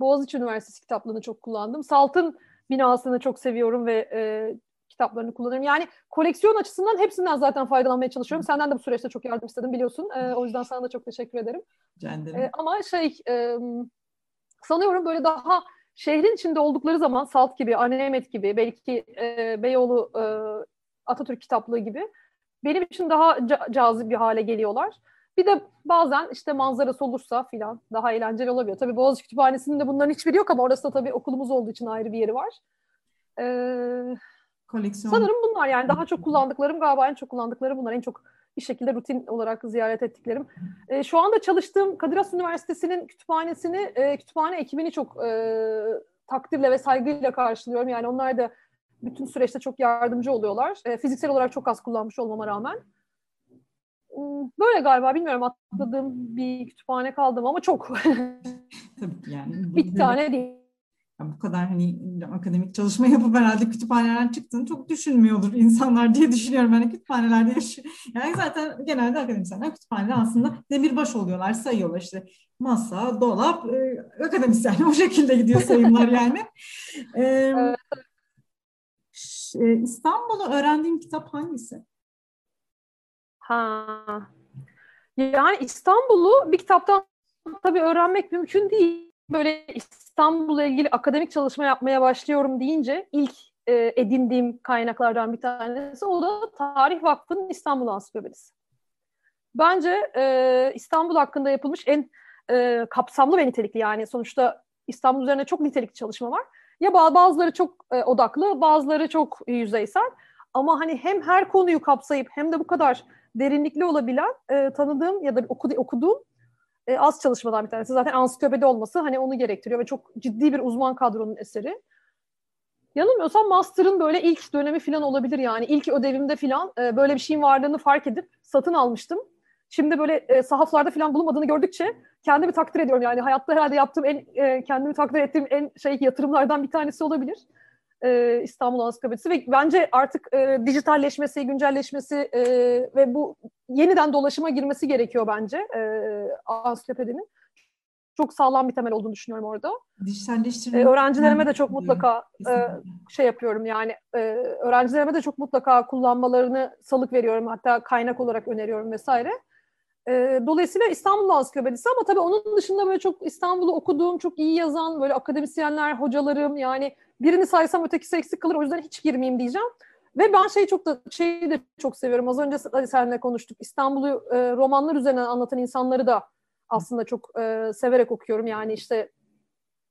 Boğaziçi Üniversitesi kitaplığını çok kullandım. Salt'ın binasını çok seviyorum ve e, kitaplarını kullanırım. Yani koleksiyon açısından hepsinden zaten faydalanmaya çalışıyorum. Senden de bu süreçte çok yardım istedim biliyorsun. E, o yüzden sana da çok teşekkür ederim. E, ama şey e, sanıyorum böyle daha şehrin içinde oldukları zaman Salt gibi, Anemet gibi, belki e, Beyoğlu e, Atatürk kitaplığı gibi benim için daha ca- cazip bir hale geliyorlar. Bir de bazen işte manzarası olursa filan daha eğlenceli olabiliyor. Tabii Boğaziçi Kütüphanesi'nin de bunların hiçbiri yok ama orası da tabii okulumuz olduğu için ayrı bir yeri var. Ee, Koleksiyon. Sanırım bunlar yani daha çok kullandıklarım galiba en çok kullandıklarım bunlar. En çok bir şekilde rutin olarak ziyaret ettiklerim. E, şu anda çalıştığım Kadir Has Üniversitesi'nin kütüphanesini, e, kütüphane ekibini çok e, takdirle ve saygıyla karşılıyorum. Yani onlar da bütün süreçte çok yardımcı oluyorlar. E, fiziksel olarak çok az kullanmış olmama rağmen. Böyle galiba bilmiyorum atladığım bir kütüphane kaldım ama çok. Tabii yani. bir tane değil. bu kadar hani akademik çalışma yapıp herhalde kütüphanelerden çıktığını çok düşünmüyordur insanlar diye düşünüyorum. Yani kütüphanelerde yaşıyor. Yani zaten genelde akademisyenler kütüphanede aslında demirbaş oluyorlar, sayıyorlar işte masa, dolap, e, akademisyen o şekilde gidiyor sayımlar yani. E, evet. İstanbul'u öğrendiğim kitap hangisi? Ha. Yani İstanbul'u bir kitaptan tabii öğrenmek mümkün değil. Böyle İstanbul'la ilgili akademik çalışma yapmaya başlıyorum deyince ilk e, edindiğim kaynaklardan bir tanesi o da Tarih Vakfı'nın İstanbul Ansiklopedisi. Bence e, İstanbul hakkında yapılmış en e, kapsamlı ve nitelikli yani sonuçta İstanbul üzerine çok nitelikli çalışma var. Ya bazıları çok e, odaklı, bazıları çok yüzeysel. Ama hani hem her konuyu kapsayıp hem de bu kadar derinlikli olabilen e, tanıdığım ya da okudu, okuduğum e, az çalışmadan bir tanesi. Zaten ansiklopedi olması hani onu gerektiriyor ve çok ciddi bir uzman kadronun eseri. Yanılmıyorsam master'ın böyle ilk dönemi falan olabilir yani. ilk ödevimde falan e, böyle bir şeyin varlığını fark edip satın almıştım. Şimdi böyle e, sahaflarda falan bulunmadığını gördükçe kendimi takdir ediyorum yani. Hayatta herhalde yaptığım en, e, kendimi takdir ettiğim en şey yatırımlardan bir tanesi olabilir e, İstanbul Ansiklopedisi ve bence artık e, dijitalleşmesi, güncelleşmesi e, ve bu yeniden dolaşıma girmesi gerekiyor bence e, ansiklopedinin. Çok sağlam bir temel olduğunu düşünüyorum orada. Dijitalleştirme. E, öğrencilerime de çok mutlaka e, şey yapıyorum yani e, öğrencilerime de çok mutlaka kullanmalarını salık veriyorum hatta kaynak olarak öneriyorum vesaire. E, dolayısıyla İstanbul Ansiklopedisi ama tabii onun dışında böyle çok İstanbul'u okuduğum, çok iyi yazan böyle akademisyenler, hocalarım yani birini saysam ötekisi eksik kalır o yüzden hiç girmeyeyim diyeceğim. Ve ben şeyi çok da şeyi de çok seviyorum. Az önce seninle konuştuk. İstanbul'u e, romanlar üzerinden anlatan insanları da aslında çok e, severek okuyorum. Yani işte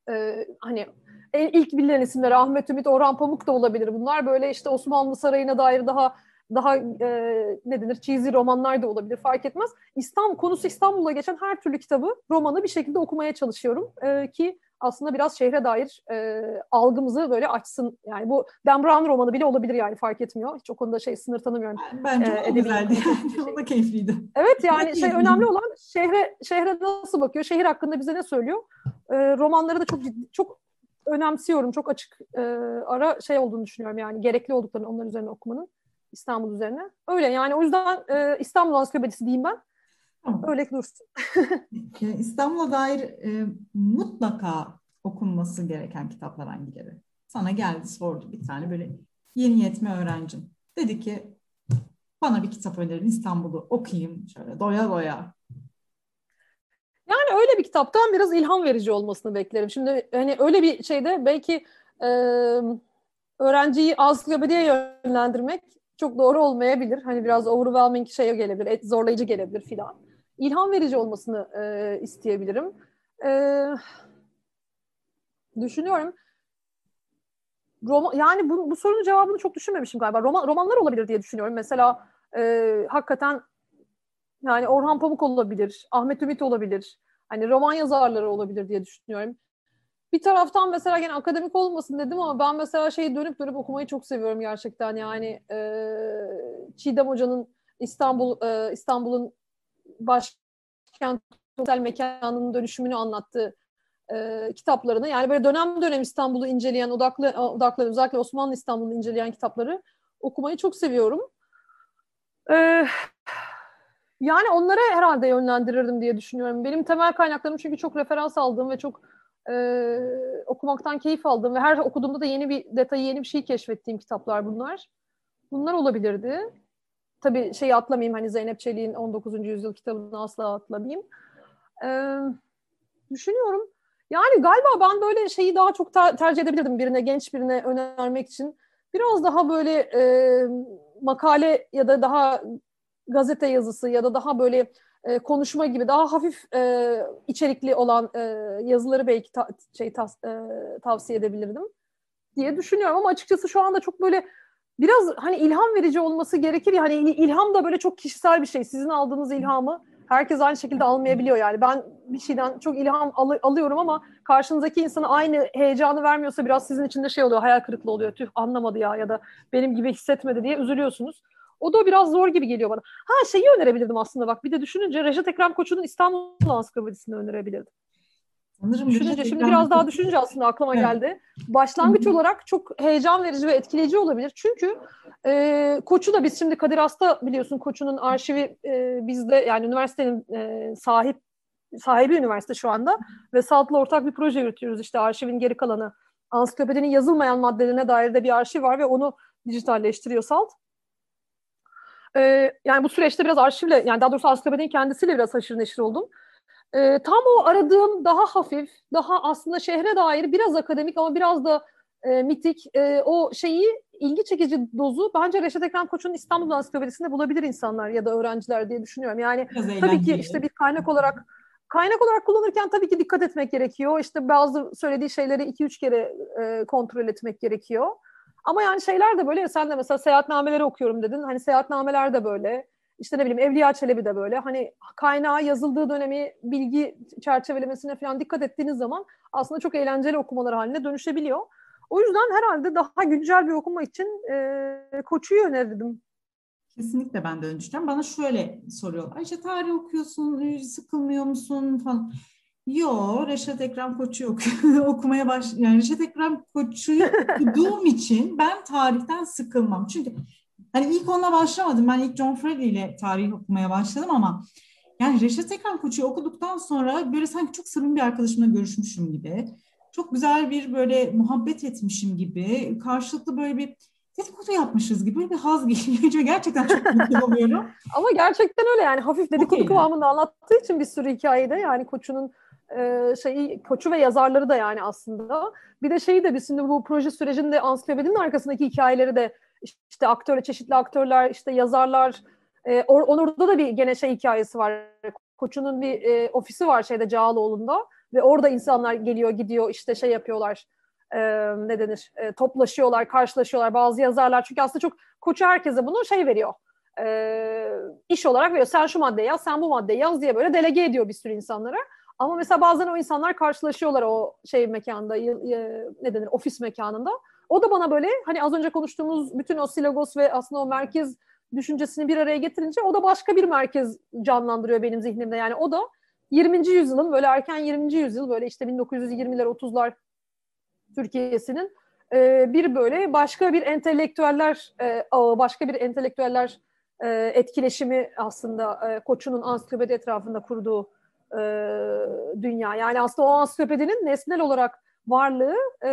e, hani ilk bilinen isimler Ahmet Ümit, Orhan Pamuk da olabilir bunlar. Böyle işte Osmanlı Sarayı'na dair daha daha e, ne denir cheesy romanlar da olabilir fark etmez. İstanbul konusu İstanbul'a geçen her türlü kitabı, romanı bir şekilde okumaya çalışıyorum e, ki aslında biraz şehre dair e, algımızı böyle açsın. Yani bu Dan Brown romanı bile olabilir yani fark etmiyor. Hiç o konuda şey sınır tanımıyorum. Bence ee, o güzeldi. o da keyifliydi. Evet yani şey önemli olan şehre şehre nasıl bakıyor, şehir hakkında bize ne söylüyor. E, romanları da çok ciddi, çok önemsiyorum. Çok açık e, ara şey olduğunu düşünüyorum yani gerekli olduklarını onların üzerine okumanın. İstanbul üzerine. Öyle yani o yüzden e, İstanbul Ansiklopedisi diyeyim ben. Öyle dursun. İstanbul'a dair e, mutlaka okunması gereken kitaplar hangileri? Sana geldi sordu bir tane böyle yeni yetme öğrencim. Dedi ki bana bir kitap önerin İstanbul'u okuyayım şöyle doya doya. Yani öyle bir kitaptan biraz ilham verici olmasını beklerim. Şimdi hani öyle bir şeyde belki e, öğrenciyi ansiklopediye yönlendirmek çok doğru olmayabilir. Hani biraz overwhelming şeye gelebilir, zorlayıcı gelebilir filan. İlham verici olmasını e, isteyebilirim. E, düşünüyorum. Roma, yani bu, bu sorunun cevabını çok düşünmemişim galiba. Roman, romanlar olabilir diye düşünüyorum. Mesela e, hakikaten yani Orhan Pamuk olabilir, Ahmet Ümit olabilir. Hani roman yazarları olabilir diye düşünüyorum bir taraftan mesela gene akademik olmasın dedim ama ben mesela şeyi dönüp dönüp okumayı çok seviyorum gerçekten. Yani e, Çiğdem Hoca'nın İstanbul e, İstanbul'un başkent sosyal mekanının dönüşümünü anlattığı e, kitaplarını yani böyle dönem dönem İstanbul'u inceleyen odaklı odaklı özellikle Osmanlı İstanbul'u inceleyen kitapları okumayı çok seviyorum. E, yani onlara herhalde yönlendirirdim diye düşünüyorum. Benim temel kaynaklarım çünkü çok referans aldığım ve çok e, okumaktan keyif aldığım ve her okuduğumda da yeni bir detayı, yeni bir şey keşfettiğim kitaplar bunlar. Bunlar olabilirdi. Tabii şeyi atlamayayım hani Zeynep Çelik'in 19. yüzyıl kitabını asla atlamayayım. Ee, düşünüyorum. Yani galiba ben böyle şeyi daha çok ter- tercih edebilirdim birine, genç birine önermek için. Biraz daha böyle e, makale ya da daha gazete yazısı ya da daha böyle e, konuşma gibi daha hafif e, içerikli olan e, yazıları belki ta, şey ta, e, tavsiye edebilirdim diye düşünüyorum ama açıkçası şu anda çok böyle biraz hani ilham verici olması gerekir ya hani ilham da böyle çok kişisel bir şey. Sizin aldığınız ilhamı herkes aynı şekilde almayabiliyor yani. Ben bir şeyden çok ilham al- alıyorum ama karşınızdaki insana aynı heyecanı vermiyorsa biraz sizin için de şey oluyor, hayal kırıklığı oluyor. Tüh anlamadı ya ya da benim gibi hissetmedi diye üzülüyorsunuz. O da biraz zor gibi geliyor bana. Ha şeyi önerebilirdim aslında bak bir de düşününce Reşat Ekrem Koçu'nun İstanbul Ansiklopedisini önerebilirdim. Sanırım düşününce, şimdi biraz daha düşününce aslında aklıma evet. geldi. Başlangıç olarak çok heyecan verici ve etkileyici olabilir. Çünkü e, Koç'u da biz şimdi Kadir Has'ta biliyorsun Koç'unun arşivi e, bizde yani üniversitenin e, sahip sahibi üniversite şu anda ve SALT'la ortak bir proje yürütüyoruz işte arşivin geri kalanı. Ansiklopedinin yazılmayan maddelerine dair de bir arşiv var ve onu dijitalleştiriyor SALT. Ee, yani bu süreçte biraz arşivle yani daha doğrusu ansiklopedinin kendisiyle biraz haşır neşir oldum. Ee, tam o aradığım daha hafif, daha aslında şehre dair biraz akademik ama biraz da e, mitik e, o şeyi ilgi çekici dozu bence Reşat Ekrem Koç'un İstanbul Ansiklopedisi'nde bulabilir insanlar ya da öğrenciler diye düşünüyorum. Yani tabii ki işte bir kaynak olarak kaynak olarak kullanırken tabii ki dikkat etmek gerekiyor. İşte bazı söylediği şeyleri iki üç kere e, kontrol etmek gerekiyor. Ama yani şeyler de böyle sen de mesela seyahatnameleri okuyorum dedin. Hani seyahatnameler de böyle. İşte ne bileyim Evliya Çelebi de böyle. Hani kaynağı yazıldığı dönemi bilgi çerçevelemesine falan dikkat ettiğiniz zaman aslında çok eğlenceli okumalar haline dönüşebiliyor. O yüzden herhalde daha güncel bir okuma için e, Koçu'yu önerdim. Kesinlikle ben de öyle. Bana şöyle soruyorlar. İşte tarih okuyorsun, sıkılmıyor musun falan. Yo, Reşat Ekrem Koç'u yok. okumaya baş yani Reşat Ekrem Koç'u okuduğum için ben tarihten sıkılmam. Çünkü hani ilk onunla başlamadım. Ben ilk John Freddy ile tarih okumaya başladım ama yani Reşat Ekrem Koç'u okuduktan sonra böyle sanki çok samimi bir arkadaşımla görüşmüşüm gibi. Çok güzel bir böyle muhabbet etmişim gibi. Karşılıklı böyle bir dedikodu yapmışız gibi bir haz geliyor. Gerçekten çok mutlu oluyorum. Ama gerçekten öyle yani hafif dedikodu okay. kıvamında anlattığı için bir sürü hikayede yani koçunun e, şeyi koçu ve yazarları da yani aslında. Bir de şeyi de biz şimdi bu proje sürecinde ansiklopedinin arkasındaki hikayeleri de işte aktörler, çeşitli aktörler, işte yazarlar, e, or, orada da bir gene şey hikayesi var. Koçunun bir e, ofisi var şeyde Cağaloğlu'nda ve orada insanlar geliyor gidiyor işte şey yapıyorlar e, ne denir e, toplaşıyorlar karşılaşıyorlar bazı yazarlar çünkü aslında çok koçu herkese bunu şey veriyor e, iş olarak veriyor sen şu maddeyi yaz sen bu maddeyi yaz diye böyle delege ediyor bir sürü insanlara ama mesela bazen o insanlar karşılaşıyorlar o şey mekanda, ne denir, ofis mekanında. O da bana böyle hani az önce konuştuğumuz bütün o silagos ve aslında o merkez düşüncesini bir araya getirince o da başka bir merkez canlandırıyor benim zihnimde. Yani o da 20. yüzyılın böyle erken 20. yüzyıl böyle işte 1920'ler 30'lar Türkiye'sinin bir böyle başka bir entelektüeller ağı, başka bir entelektüeller etkileşimi aslında Koçu'nun ansiklopedi etrafında kurduğu e, dünya. Yani aslında o ansiklopedinin nesnel olarak varlığı e,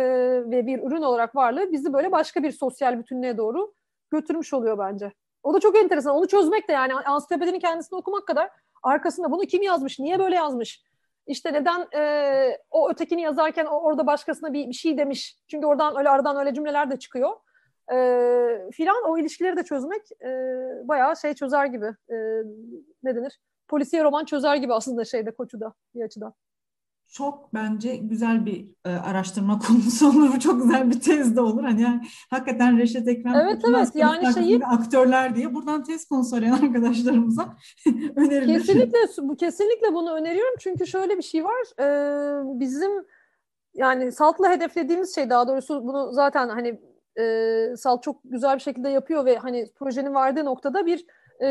ve bir ürün olarak varlığı bizi böyle başka bir sosyal bütünlüğe doğru götürmüş oluyor bence. O da çok enteresan. Onu çözmek de yani ansiklopedinin kendisini okumak kadar arkasında bunu kim yazmış, niye böyle yazmış? İşte neden e, o ötekini yazarken orada başkasına bir, bir şey demiş. Çünkü oradan öyle aradan öyle cümleler de çıkıyor. E, filan o ilişkileri de çözmek e, bayağı şey çözer gibi. E, ne denir? Polisiye roman çözer gibi aslında şeyde Koçu'da bir açıdan. Çok bence güzel bir e, araştırma konusu olur. Çok güzel bir tez de olur. Hani yani, hakikaten Reşat Ekrem Evet evet yani şeyi aktörler diye buradan tez konusu arayan arkadaşlarımıza önerilir. Kesinlikle bu kesinlikle bunu öneriyorum. Çünkü şöyle bir şey var. E, bizim yani Salt'la hedeflediğimiz şey daha doğrusu bunu zaten hani e, Salt çok güzel bir şekilde yapıyor ve hani projenin vardığı noktada bir e,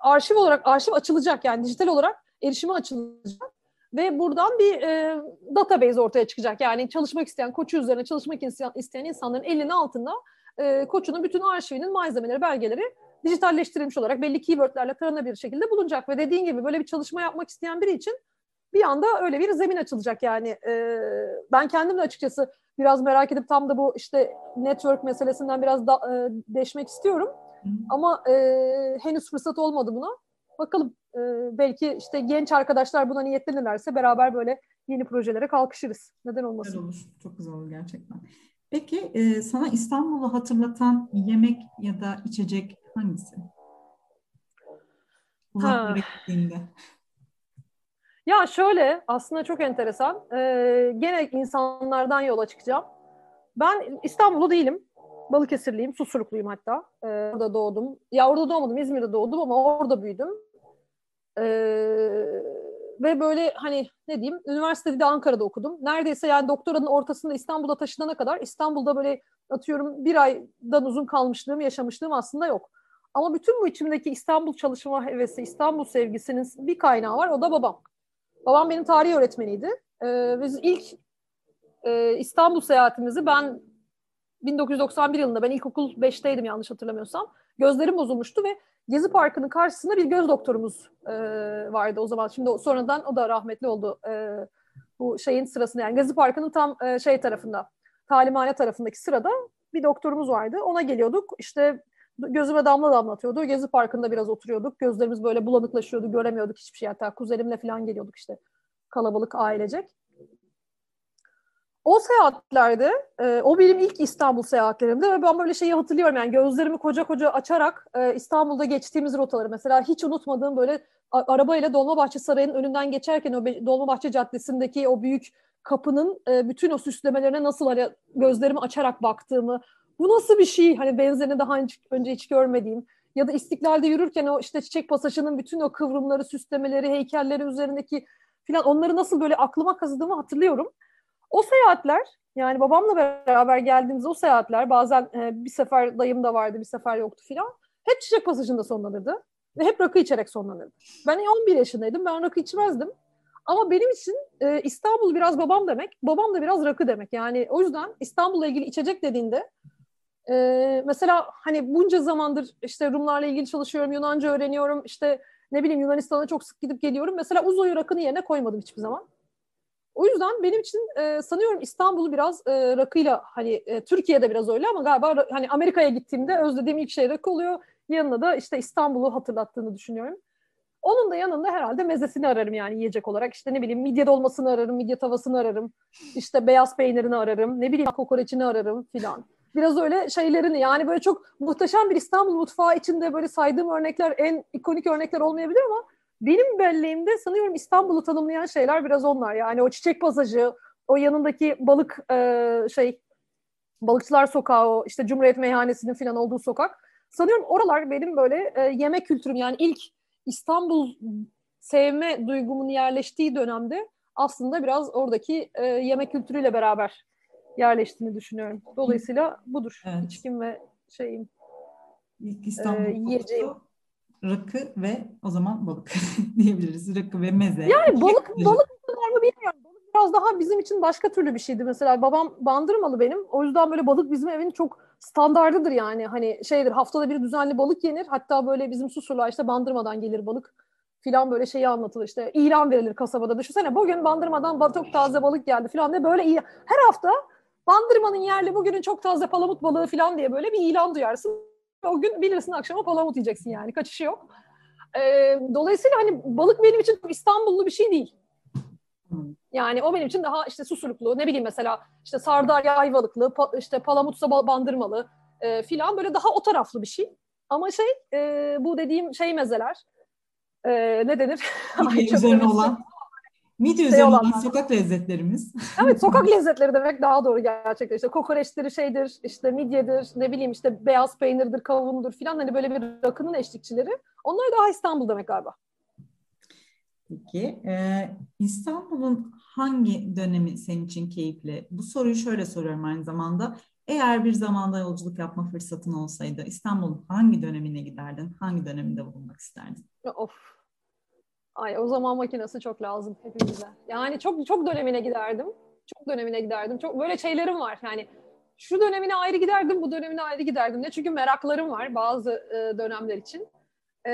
arşiv olarak arşiv açılacak yani dijital olarak erişime açılacak ve buradan bir e, database ortaya çıkacak. Yani çalışmak isteyen, koçu üzerine çalışmak isteyen insanların elinin altında e, koçunun bütün arşivinin malzemeleri, belgeleri dijitalleştirilmiş olarak belli keywordlerle taranabilir şekilde bulunacak. Ve dediğin gibi böyle bir çalışma yapmak isteyen biri için bir anda öyle bir zemin açılacak yani. E, ben kendim de açıkçası biraz merak edip tam da bu işte network meselesinden biraz da, e, deşmek istiyorum. Ama e, henüz fırsat olmadı buna. Bakalım e, belki işte genç arkadaşlar buna niyetlenirlerse beraber böyle yeni projelere kalkışırız. Neden olmasın? Güzel olur. Çok güzel olur gerçekten. Peki e, sana İstanbul'u hatırlatan yemek ya da içecek hangisi? Uzaklara gittiğinde. Ya şöyle aslında çok enteresan. Ee, gene insanlardan yola çıkacağım. Ben İstanbul'u değilim. Balıkesirliyim, Susurlukluyum hatta. Ee, orada doğdum. Ya orada doğmadım, İzmir'de doğdum ama orada büyüdüm. Ee, ve böyle hani ne diyeyim, üniversitede de Ankara'da okudum. Neredeyse yani doktoranın ortasında İstanbul'a taşınana kadar İstanbul'da böyle atıyorum bir aydan uzun kalmışlığım, yaşamışlığım aslında yok. Ama bütün bu içimdeki İstanbul çalışma hevesi, İstanbul sevgisinin bir kaynağı var. O da babam. Babam benim tarih öğretmeniydi. E, biz ilk e, İstanbul seyahatimizi ben 1991 yılında ben ilkokul 5'teydim yanlış hatırlamıyorsam. Gözlerim bozulmuştu ve Gezi Parkı'nın karşısında bir göz doktorumuz e, vardı o zaman. Şimdi sonradan o da rahmetli oldu e, bu şeyin sırasında. Yani Gezi Parkı'nın tam e, şey tarafında, talimhane tarafındaki sırada bir doktorumuz vardı. Ona geliyorduk. İşte gözüme damla damlatıyordu. Gezi Parkı'nda biraz oturuyorduk. Gözlerimiz böyle bulanıklaşıyordu. Göremiyorduk hiçbir şey. Hatta kuzenimle falan geliyorduk işte kalabalık ailecek. O seyahatlerde, e, o benim ilk İstanbul seyahatlerimde ve ben böyle şeyi hatırlıyorum yani gözlerimi koca koca açarak e, İstanbul'da geçtiğimiz rotaları mesela hiç unutmadığım böyle arabayla Dolmabahçe Sarayı'nın önünden geçerken o Dolmabahçe Caddesi'ndeki o büyük kapının e, bütün o süslemelerine nasıl hani gözlerimi açarak baktığımı, bu nasıl bir şey hani benzerini daha önce hiç görmediğim ya da İstiklal'de yürürken o işte çiçek pasajının bütün o kıvrımları, süslemeleri, heykelleri üzerindeki filan onları nasıl böyle aklıma kazıdığımı hatırlıyorum. O seyahatler yani babamla beraber geldiğimiz o seyahatler bazen e, bir sefer dayım da vardı bir sefer yoktu filan. Hep çiçek pasajında sonlanırdı. Ve hep rakı içerek sonlanırdı. Ben 11 yaşındaydım. Ben rakı içmezdim. Ama benim için e, İstanbul biraz babam demek. Babam da biraz rakı demek. Yani o yüzden İstanbul'la ilgili içecek dediğinde e, mesela hani bunca zamandır işte Rumlarla ilgili çalışıyorum. Yunanca öğreniyorum. İşte ne bileyim Yunanistan'a çok sık gidip geliyorum. Mesela Uzo'yu rakının yerine koymadım hiçbir zaman. O yüzden benim için e, sanıyorum İstanbul'u biraz e, rakıyla hani e, Türkiye'de biraz öyle ama galiba hani Amerika'ya gittiğimde özlediğim ilk şey rakı oluyor. Yanına da işte İstanbul'u hatırlattığını düşünüyorum. Onun da yanında herhalde mezesini ararım yani yiyecek olarak. İşte ne bileyim midye dolmasını ararım, midye tavasını ararım. İşte beyaz peynirini ararım, ne bileyim kokoreçini ararım filan. Biraz öyle şeylerini yani böyle çok muhteşem bir İstanbul mutfağı içinde böyle saydığım örnekler en ikonik örnekler olmayabilir ama benim belleğimde sanıyorum İstanbul'u tanımlayan şeyler biraz onlar. Yani o çiçek pasajı, o yanındaki balık e, şey balıkçılar sokağı, o işte Cumhuriyet Meyhanesi'nin falan olduğu sokak. Sanıyorum oralar benim böyle e, yemek kültürüm yani ilk İstanbul sevme duygumun yerleştiği dönemde aslında biraz oradaki e, yemek kültürüyle beraber yerleştiğini düşünüyorum. Dolayısıyla budur. Evet. İçkim ve şeyim. İlk İstanbul e, yiyeceğim rakı ve o zaman balık diyebiliriz. Rakı ve meze. Yani balık balık var mı bilmiyorum. Balık biraz daha bizim için başka türlü bir şeydi. Mesela babam bandırmalı benim. O yüzden böyle balık bizim evin çok standardıdır yani. Hani şeydir haftada bir düzenli balık yenir. Hatta böyle bizim susurlar işte bandırmadan gelir balık filan böyle şeyi anlatılır işte ilan verilir kasabada. Düşünsene bugün bandırmadan çok taze balık geldi filan diye böyle iyi. Her hafta bandırmanın yerli bugünün çok taze palamut balığı filan diye böyle bir ilan duyarsın o gün bilirsin akşama palamut yiyeceksin yani. Kaçışı yok. E, dolayısıyla hani balık benim için İstanbullu bir şey değil. Yani o benim için daha işte susurluklu, ne bileyim mesela işte sardalya ayvalıklı, pa, işte palamutsa bandırmalı e, filan böyle daha o taraflı bir şey. Ama şey e, bu dediğim şey mezeler e, ne denir? üzerine olan Midye şey üzerinden sokak lezzetlerimiz. Evet sokak lezzetleri demek daha doğru gerçekten. İşte kokoreçleri şeydir, işte midyedir, ne bileyim işte beyaz peynirdir, kavundur filan hani böyle bir rakının eşlikçileri. Onlar daha İstanbul demek galiba. Peki e, İstanbul'un hangi dönemi senin için keyifli? Bu soruyu şöyle soruyorum aynı zamanda. Eğer bir zamanda yolculuk yapma fırsatın olsaydı İstanbul'un hangi dönemine giderdin? Hangi döneminde bulunmak isterdin? Of Ay o zaman makinesi çok lazım hepimize. Yani çok çok dönemine giderdim. Çok dönemine giderdim. Çok böyle şeylerim var. Yani şu dönemine ayrı giderdim, bu dönemine ayrı giderdim. Ne çünkü meraklarım var bazı e, dönemler için. E,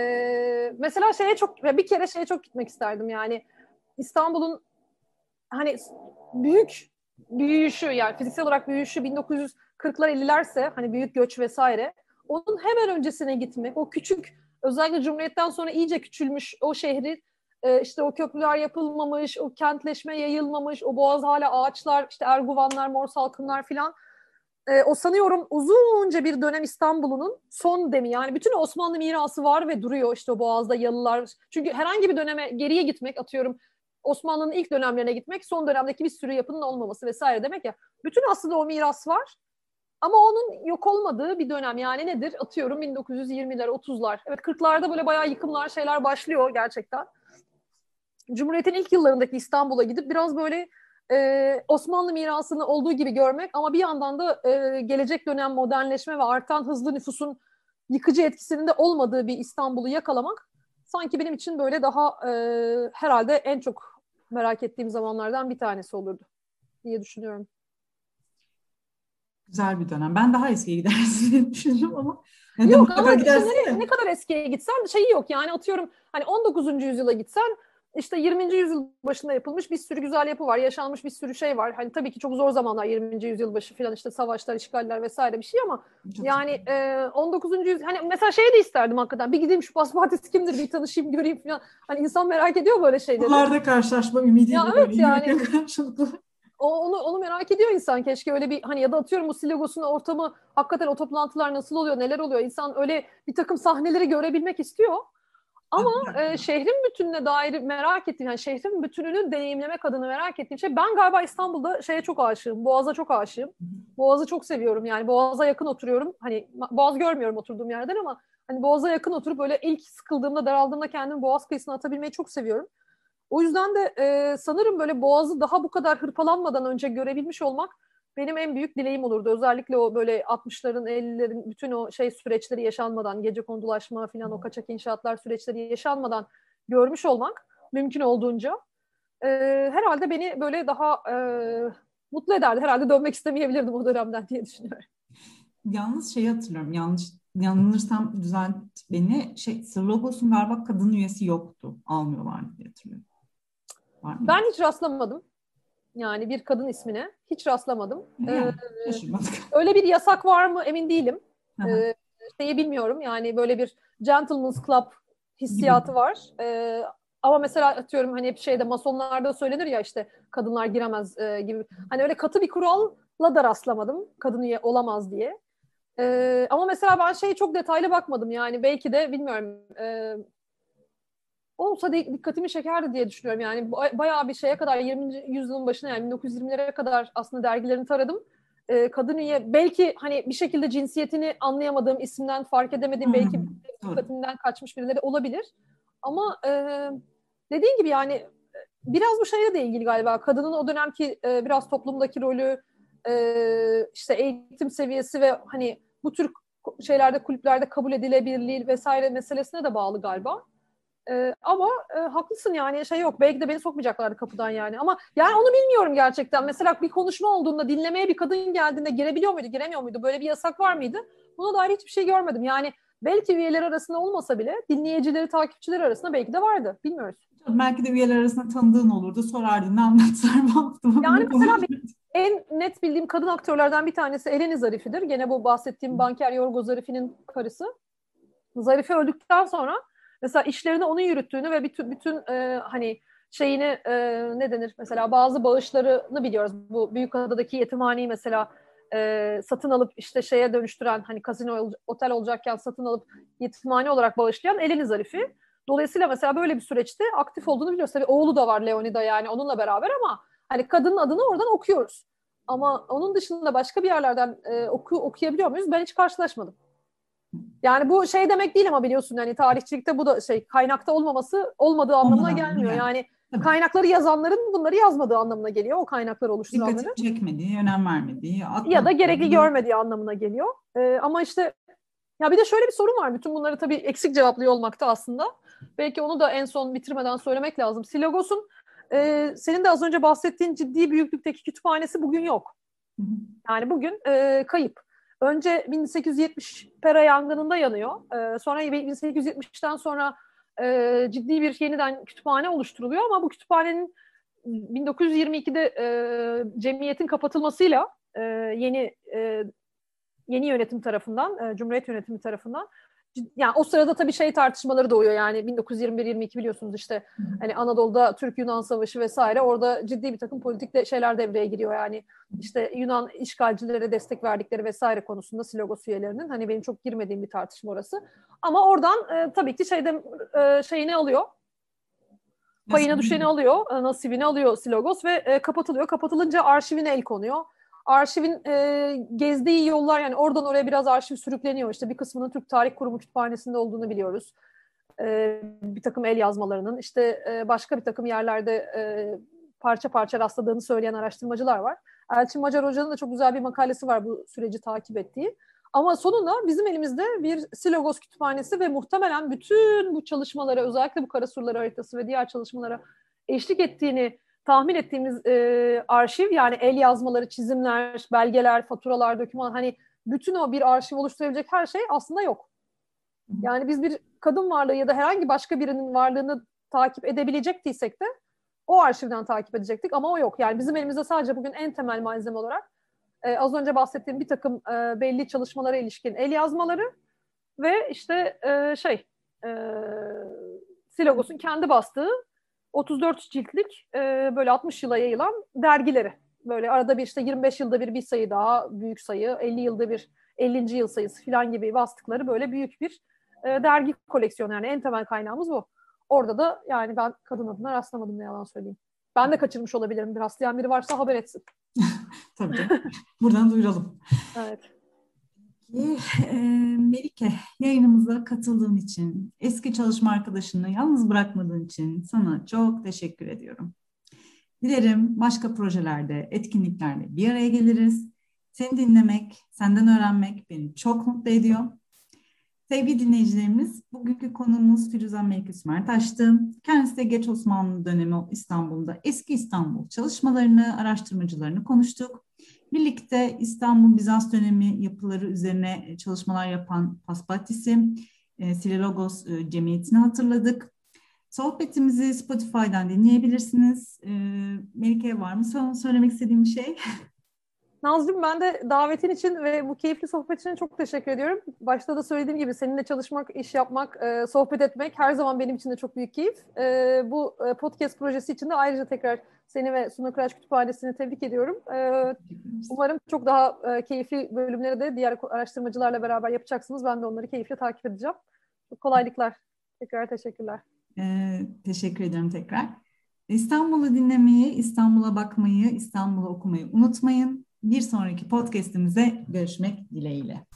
mesela şeye çok bir kere şeye çok gitmek isterdim. Yani İstanbul'un hani büyük büyüyüşü yani fiziksel olarak büyüyüşü 1940'lar 50'lerse hani büyük göç vesaire onun hemen öncesine gitmek o küçük özellikle Cumhuriyet'ten sonra iyice küçülmüş o şehri e, işte o köprüler yapılmamış, o kentleşme yayılmamış, o boğaz hala ağaçlar, işte erguvanlar, mor salkımlar filan. E, o sanıyorum uzunca bir dönem İstanbul'un son demi yani bütün Osmanlı mirası var ve duruyor işte o boğazda yalılar. Çünkü herhangi bir döneme geriye gitmek atıyorum Osmanlı'nın ilk dönemlerine gitmek son dönemdeki bir sürü yapının olmaması vesaire demek ya. Bütün aslında o miras var. Ama onun yok olmadığı bir dönem yani nedir? Atıyorum 1920'ler, 30'lar. Evet 40'larda böyle bayağı yıkımlar şeyler başlıyor gerçekten. Cumhuriyet'in ilk yıllarındaki İstanbul'a gidip biraz böyle e, Osmanlı mirasını olduğu gibi görmek ama bir yandan da e, gelecek dönem modernleşme ve artan hızlı nüfusun yıkıcı etkisinin de olmadığı bir İstanbul'u yakalamak sanki benim için böyle daha e, herhalde en çok merak ettiğim zamanlardan bir tanesi olurdu diye düşünüyorum. Güzel bir dönem. Ben daha eskiye gidersin diye düşündüm ama. Yok ama işte ne, ne kadar eskiye gitsen şeyi yok yani atıyorum hani 19. yüzyıla gitsen işte 20. yüzyıl başında yapılmış bir sürü güzel yapı var. Yaşanmış bir sürü şey var. Hani tabii ki çok zor zamanlar 20. yüzyıl başı falan işte savaşlar, işgaller vesaire bir şey ama yani e, 19. yüzyıl hani mesela şey de isterdim hakikaten. Bir gideyim şu paspartisi kimdir bir tanışayım göreyim falan. Hani insan merak ediyor böyle şeyleri. Buharda karşılaşma ümidiyle. Ya evet yani. o, onu, onu merak ediyor insan keşke öyle bir hani ya da atıyorum bu Silogos'un ortamı hakikaten o toplantılar nasıl oluyor neler oluyor insan öyle bir takım sahneleri görebilmek istiyor ama e, şehrin bütününe dair merak ettiğim, yani şehrin bütününü deneyimlemek adına merak ettiğim şey, ben galiba İstanbul'da şeye çok aşığım, Boğaz'a çok aşığım. Boğaz'ı çok seviyorum yani, Boğaz'a yakın oturuyorum. Hani Boğaz görmüyorum oturduğum yerden ama hani Boğaz'a yakın oturup böyle ilk sıkıldığımda, daraldığımda kendimi Boğaz kıyısına atabilmeyi çok seviyorum. O yüzden de e, sanırım böyle Boğaz'ı daha bu kadar hırpalanmadan önce görebilmiş olmak benim en büyük dileğim olurdu. Özellikle o böyle 60'ların 50'lerin bütün o şey süreçleri yaşanmadan, gece kondulaşma falan o kaçak inşaatlar süreçleri yaşanmadan görmüş olmak mümkün olduğunca e, herhalde beni böyle daha e, mutlu ederdi. Herhalde dönmek istemeyebilirdim o dönemden diye düşünüyorum. Yalnız şeyi hatırlıyorum. Yanlış yanılırsam düzelt beni. Şey, Sırlogos'un galiba kadın üyesi yoktu. Almıyorlardı diye hatırlıyorum. Ben hiç rastlamadım. Yani bir kadın ismine hiç rastlamadım. ee, öyle bir yasak var mı emin değilim. ee, şeyi bilmiyorum yani böyle bir gentleman's club hissiyatı var. Ee, ama mesela atıyorum hani hep şeyde masonlarda söylenir ya işte kadınlar giremez e, gibi. Hani öyle katı bir kuralla da rastlamadım kadın üye olamaz diye. Ee, ama mesela ben şeyi çok detaylı bakmadım yani belki de bilmiyorum e, olsa dikkatimi çekerdi diye düşünüyorum. Yani bayağı bir şeye kadar 20. yüzyılın başına yani 1920'lere kadar aslında dergilerini taradım. Ee, kadın üye belki hani bir şekilde cinsiyetini anlayamadığım isimden fark edemediğim belki dikkatimden kaçmış birileri olabilir. Ama e, dediğin gibi yani biraz bu şeyle de ilgili galiba. Kadının o dönemki e, biraz toplumdaki rolü e, işte eğitim seviyesi ve hani bu tür şeylerde kulüplerde kabul edilebilirliği vesaire meselesine de bağlı galiba. E, ama e, haklısın yani şey yok. Belki de beni sokmayacaklardı kapıdan yani. Ama yani onu bilmiyorum gerçekten. Mesela bir konuşma olduğunda dinlemeye bir kadın geldiğinde girebiliyor muydu, giremiyor muydu? Böyle bir yasak var mıydı? Buna dair hiçbir şey görmedim. Yani belki üyeler arasında olmasa bile dinleyicileri, takipçileri arasında belki de vardı. Bilmiyoruz. Belki de üyeler arasında tanıdığın olurdu. Sorardın ne anlattılar bu hafta. Yani mesela en net bildiğim kadın aktörlerden bir tanesi Eleni Zarifi'dir. Gene bu bahsettiğim banker Yorgo Zarifi'nin karısı. Zarife öldükten sonra mesela işlerini onun yürüttüğünü ve bütün bütün e, hani şeyini e, ne denir mesela bazı bağışlarını biliyoruz. Bu Büyükada'daki yetimhaneyi mesela e, satın alıp işte şeye dönüştüren hani kazino otel olacakken satın alıp yetimhane olarak bağışlayan Eleni Zarifi. Dolayısıyla mesela böyle bir süreçte aktif olduğunu biliyoruz. Tabii oğlu da var Leonida yani onunla beraber ama hani kadının adını oradan okuyoruz. Ama onun dışında başka bir yerlerden e, oku, okuyabiliyor muyuz? Ben hiç karşılaşmadım. Yani bu şey demek değil ama biliyorsun hani tarihçilikte bu da şey kaynakta olmaması olmadığı anlamına gelmiyor. Yani kaynakları yazanların bunları yazmadığı anlamına geliyor. O kaynakları oluşturanların. Dikkat çekmediği, önem vermediği. Ya da gerekli görmediği anlamına geliyor. Ee, ama işte ya bir de şöyle bir sorun var. Bütün bunları tabii eksik cevaplıyor olmakta aslında. Belki onu da en son bitirmeden söylemek lazım. Silogos'un e, senin de az önce bahsettiğin ciddi büyüklükteki kütüphanesi bugün yok. Yani bugün e, kayıp. Önce 1870 Pera yangınında yanıyor. E, sonra 1870'ten sonra e, ciddi bir yeniden kütüphane oluşturuluyor ama bu kütüphanenin 1922'de e, cemiyetin kapatılmasıyla e, yeni e, yeni yönetim tarafından, e, Cumhuriyet yönetimi tarafından yani o sırada tabii şey tartışmaları doğuyor yani 1921-22 biliyorsunuz işte hani Anadolu'da Türk-Yunan Savaşı vesaire orada ciddi bir takım politik de şeyler devreye giriyor yani. İşte Yunan işgalcilere destek verdikleri vesaire konusunda Silogos üyelerinin hani benim çok girmediğim bir tartışma orası. Ama oradan e, tabii ki şeyde e, şeyini alıyor. Payına düşeni alıyor, e, nasibini alıyor Silogos ve e, kapatılıyor. Kapatılınca arşivine el konuyor arşivin e, gezdiği yollar yani oradan oraya biraz arşiv sürükleniyor. İşte bir kısmının Türk Tarih Kurumu kütüphanesinde olduğunu biliyoruz. E, bir takım el yazmalarının işte e, başka bir takım yerlerde e, parça parça rastladığını söyleyen araştırmacılar var. Elçin Macar Hoca'nın da çok güzel bir makalesi var bu süreci takip ettiği. Ama sonunda bizim elimizde bir Silogos kütüphanesi ve muhtemelen bütün bu çalışmalara özellikle bu Kara Surları haritası ve diğer çalışmalara eşlik ettiğini tahmin ettiğimiz e, arşiv yani el yazmaları, çizimler, belgeler, faturalar, doküman hani bütün o bir arşiv oluşturabilecek her şey aslında yok. Yani biz bir kadın varlığı ya da herhangi başka birinin varlığını takip edebilecektiysek de o arşivden takip edecektik ama o yok. Yani bizim elimizde sadece bugün en temel malzeme olarak e, az önce bahsettiğim bir takım e, belli çalışmalara ilişkin el yazmaları ve işte e, şey e, Silogos'un kendi bastığı 34 ciltlik e, böyle 60 yıla yayılan dergileri. Böyle arada bir işte 25 yılda bir bir sayı daha büyük sayı, 50 yılda bir 50. yıl sayısı falan gibi bastıkları böyle büyük bir e, dergi koleksiyonu yani en temel kaynağımız bu. Orada da yani ben kadın adına rastlamadım ne yalan söyleyeyim. Ben de kaçırmış olabilirim. Bir rastlayan biri varsa haber etsin. Tabii. Buradan duyuralım. Evet. E, Melike, yayınımıza katıldığın için, eski çalışma arkadaşını yalnız bırakmadığın için sana çok teşekkür ediyorum. Dilerim başka projelerde, etkinliklerde bir araya geliriz. Seni dinlemek, senden öğrenmek beni çok mutlu ediyor. Sevgili dinleyicilerimiz, bugünkü konumuz Firuze Melike Sümertaş'tı. Kendisi de Geç Osmanlı dönemi İstanbul'da eski İstanbul çalışmalarını, araştırmacılarını konuştuk. Birlikte İstanbul Bizans dönemi yapıları üzerine e, çalışmalar yapan Paspatis'i, e, e, Cemiyeti'ni hatırladık. Sohbetimizi Spotify'dan dinleyebilirsiniz. E, Melike var mı sana söylemek istediğim bir şey? Nazlı'cığım ben de davetin için ve bu keyifli sohbet için çok teşekkür ediyorum. Başta da söylediğim gibi seninle çalışmak, iş yapmak, e, sohbet etmek her zaman benim için de çok büyük keyif. Bu podcast projesi için de ayrıca tekrar seni ve Suna Kıraç Kütüphanesi'ni tebrik ediyorum. E, umarım çok daha e, keyifli bölümleri de diğer araştırmacılarla beraber yapacaksınız. Ben de onları keyifle takip edeceğim. Çok kolaylıklar. Tekrar teşekkürler. E, teşekkür ederim tekrar. İstanbul'u dinlemeyi, İstanbul'a bakmayı, İstanbul'u okumayı unutmayın. Bir sonraki podcast'imize görüşmek dileğiyle.